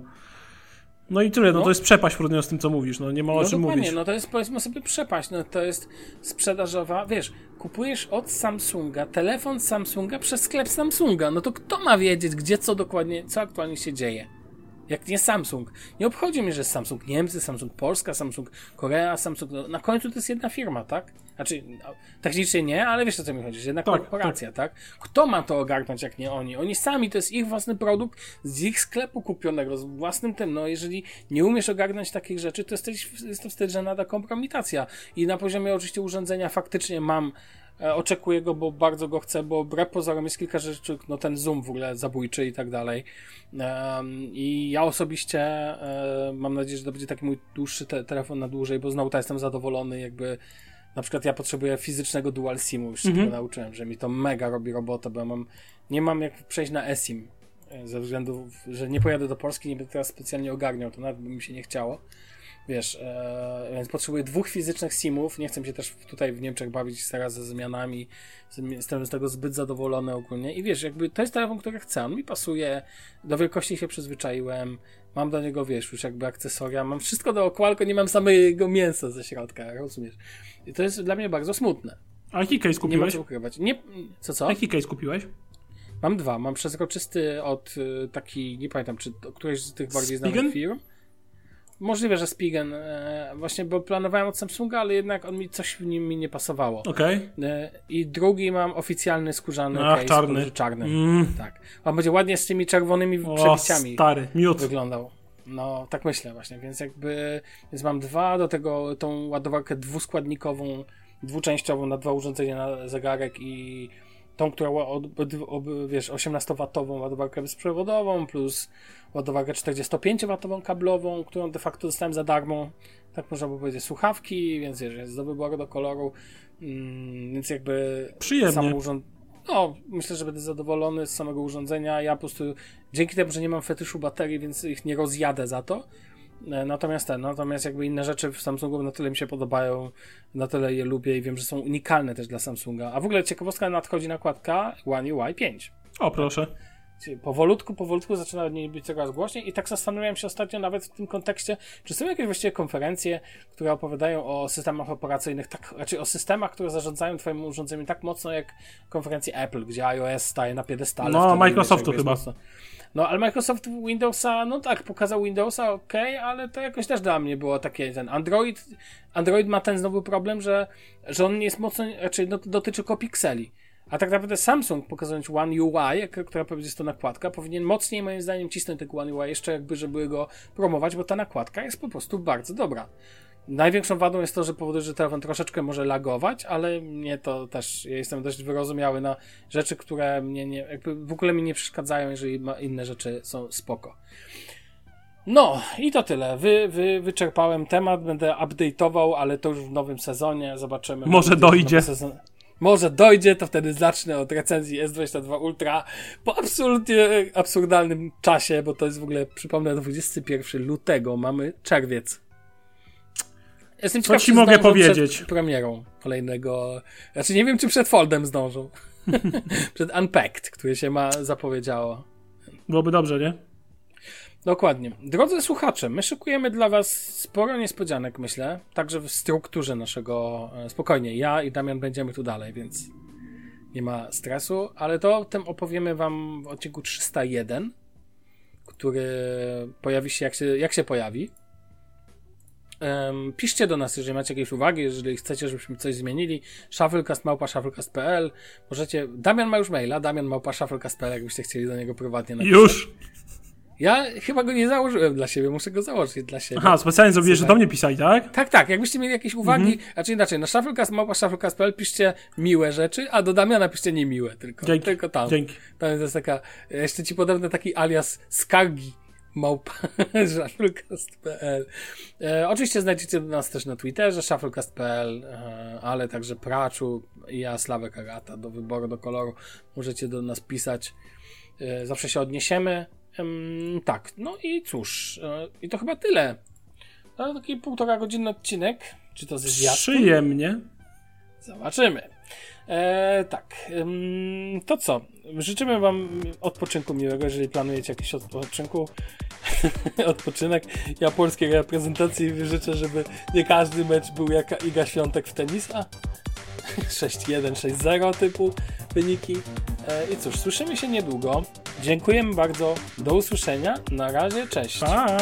No i tyle, no, no to jest przepaść porównaniu z tym, co mówisz, no nie ma o no czym mówić. no to jest powiedzmy sobie przepaść, no to jest sprzedażowa, wiesz, kupujesz od Samsunga telefon Samsunga przez sklep Samsunga, no to kto ma wiedzieć, gdzie co dokładnie, co aktualnie się dzieje? Jak nie Samsung. Nie obchodzi mnie, że Samsung Niemcy, Samsung Polska, Samsung Korea, Samsung. No, na końcu to jest jedna firma, tak? Znaczy, no, technicznie nie, ale wiesz o co mi chodzi, że jedna tak, korporacja, tak. tak? Kto ma to ogarnąć, jak nie oni? Oni sami, to jest ich własny produkt z ich sklepu kupionego, z własnym tym. No, jeżeli nie umiesz ogarnąć takich rzeczy, to jesteś, jest to wtedy żenada kompromitacja. I na poziomie oczywiście urządzenia faktycznie mam E, oczekuję go, bo bardzo go chcę, bo brak pozorom jest kilka rzeczy, no ten zoom w ogóle zabójczy i tak dalej. I ja osobiście e, mam nadzieję, że to będzie taki mój dłuższy te telefon na dłużej, bo znowu ta jestem zadowolony, jakby na przykład ja potrzebuję fizycznego dual simu, już się mm -hmm. tego nauczyłem, że mi to mega robi robotę, bo ja mam, nie mam jak przejść na eSIM, e, ze względu, że nie pojadę do Polski, nie będę teraz specjalnie ogarniał, to nawet by mi się nie chciało. Wiesz, e, więc potrzebuję dwóch fizycznych simów. Nie chcę się też tutaj w Niemczech bawić teraz ze zmianami. Jestem z tego zbyt zadowolony ogólnie. I wiesz, jakby to jest telefon, który chcę. On mi pasuje. Do wielkości się przyzwyczaiłem. Mam do niego, wiesz, już jakby akcesoria. Mam wszystko dookoła, tylko nie mam samego mięsa ze środka, rozumiesz? I to jest dla mnie bardzo smutne. A jaki case kupiłeś? Nie ma co ukrywać. Nie, co, co? Jaki case kupiłeś? Mam dwa. Mam przezroczysty od y, taki, nie pamiętam, czy któryś z tych bardziej znanych firm. Możliwe, że Spigen, e, właśnie, bo planowałem od Samsunga, ale jednak on mi coś w nim mi nie pasowało. Okej. Okay. E, I drugi mam oficjalny skórzany Ach, case, czarny. czarny. Mm. Tak. On będzie ładnie z tymi czerwonymi o, przebiciami. stary, miód. Wyglądał. No, tak myślę właśnie, więc jakby, więc mam dwa, do tego tą ładowarkę dwuskładnikową, dwuczęściową na dwa urządzenia na zegarek i tą, która od, od, od, wiesz, 18-watową ładowarkę bezprzewodową plus ładowarkę 45W kablową, którą de facto dostałem za darmo. Tak można by powiedzieć, słuchawki, więc jest do wyboru, do koloru. Mm, więc jakby Przyjemnie. urząd... No, myślę, że będę zadowolony z samego urządzenia. Ja po prostu dzięki temu, że nie mam fetyszu baterii, więc ich nie rozjadę za to. E, natomiast ten, natomiast jakby inne rzeczy w Samsungu na tyle mi się podobają, na tyle je lubię i wiem, że są unikalne też dla Samsunga. A w ogóle ciekawostka nadchodzi nakładka One UI 5. O, proszę powolutku, powolutku zaczyna nie być coraz głośniej i tak zastanawiałem się ostatnio nawet w tym kontekście, czy są jakieś właściwie konferencje, które opowiadają o systemach operacyjnych, tak, raczej o systemach, które zarządzają twoim urządzeniem tak mocno jak konferencje Apple, gdzie iOS staje na piedestale. No, Microsoftu chyba. Mocno. No, ale Microsoft Windowsa, no tak, pokazał Windowsa, ok, ale to jakoś też dla mnie było takie, ten Android, Android ma ten znowu problem, że, że on nie jest mocno, raczej dotyczy tylko pikseli. A tak naprawdę Samsung, pokazując One UI, która jest to nakładka, powinien mocniej moim zdaniem cisnąć tego One UI jeszcze jakby, żeby go promować, bo ta nakładka jest po prostu bardzo dobra. Największą wadą jest to, że powoduje, że telefon troszeczkę może lagować, ale mnie to też, ja jestem dość wyrozumiały na rzeczy, które mnie nie, jakby w ogóle mi nie przeszkadzają, jeżeli inne rzeczy są spoko. No, i to tyle. Wy, wy, wyczerpałem temat, będę update'ował, ale to już w nowym sezonie. Zobaczymy. Może dojdzie. Może dojdzie, to wtedy zacznę od recenzji S22 Ultra po absolutnie absurdalnym czasie, bo to jest w ogóle, przypomnę, 21 lutego, mamy czerwiec. Jestem ciekaw, Co ci mogę powiedzieć? Przed premierą kolejnego. Znaczy, nie wiem, czy przed Foldem zdążą. przed Unpacked, który się ma zapowiedziało. Byłoby dobrze, nie? Dokładnie. Drodzy słuchacze, my szykujemy dla Was sporo niespodzianek, myślę, także w strukturze naszego. E, spokojnie, ja i Damian będziemy tu dalej, więc nie ma stresu, ale to o tym opowiemy Wam w odcinku 301, który pojawi się jak się, jak się pojawi. Piszcie do nas, jeżeli macie jakieś uwagi, jeżeli chcecie, żebyśmy coś zmienili. Shufflecast małpa shufflecast.pl Możecie. Damian ma już maila, Damian małpa shufflecast.pl, jakbyście chcieli do niego prywatnie napisać. Już! Ja chyba go nie założyłem dla siebie, muszę go założyć dla siebie. Aha, specjalnie zrobiłeś, że do mnie pisali, tak? Tak, tak, jakbyście mieli jakieś uwagi, a czy inaczej, na shufflecast małpa shufflecast.pl piszcie miłe rzeczy, a do Damiana piszcie niemiłe, tylko, Dzięki. tylko tam. Dzięki. Tam jest taka, jeszcze ci podobny taki alias skargi małpa shufflecast.pl e, Oczywiście znajdziecie nas też na Twitterze shufflecast.pl, e, ale także Praczu i ja, Sławek Agata, do wyboru, do koloru możecie do nas pisać. E, zawsze się odniesiemy. Tak, no i cóż, e, i to chyba tyle. To taki półtora godzinny odcinek. Czy to ze zwiastun? Przyjemnie. Zobaczymy. E, tak, ym, to co? Życzymy Wam odpoczynku miłego, jeżeli planujecie jakiś odpoczynku. Odpoczynek. Ja polskiej reprezentacji życzę, żeby nie każdy mecz był jak Iga Świątek w tenisa. 6-1, 6-0 typu wyniki. E, I cóż, słyszymy się niedługo. Dziękujemy bardzo. Do usłyszenia. Na razie, cześć. Pa!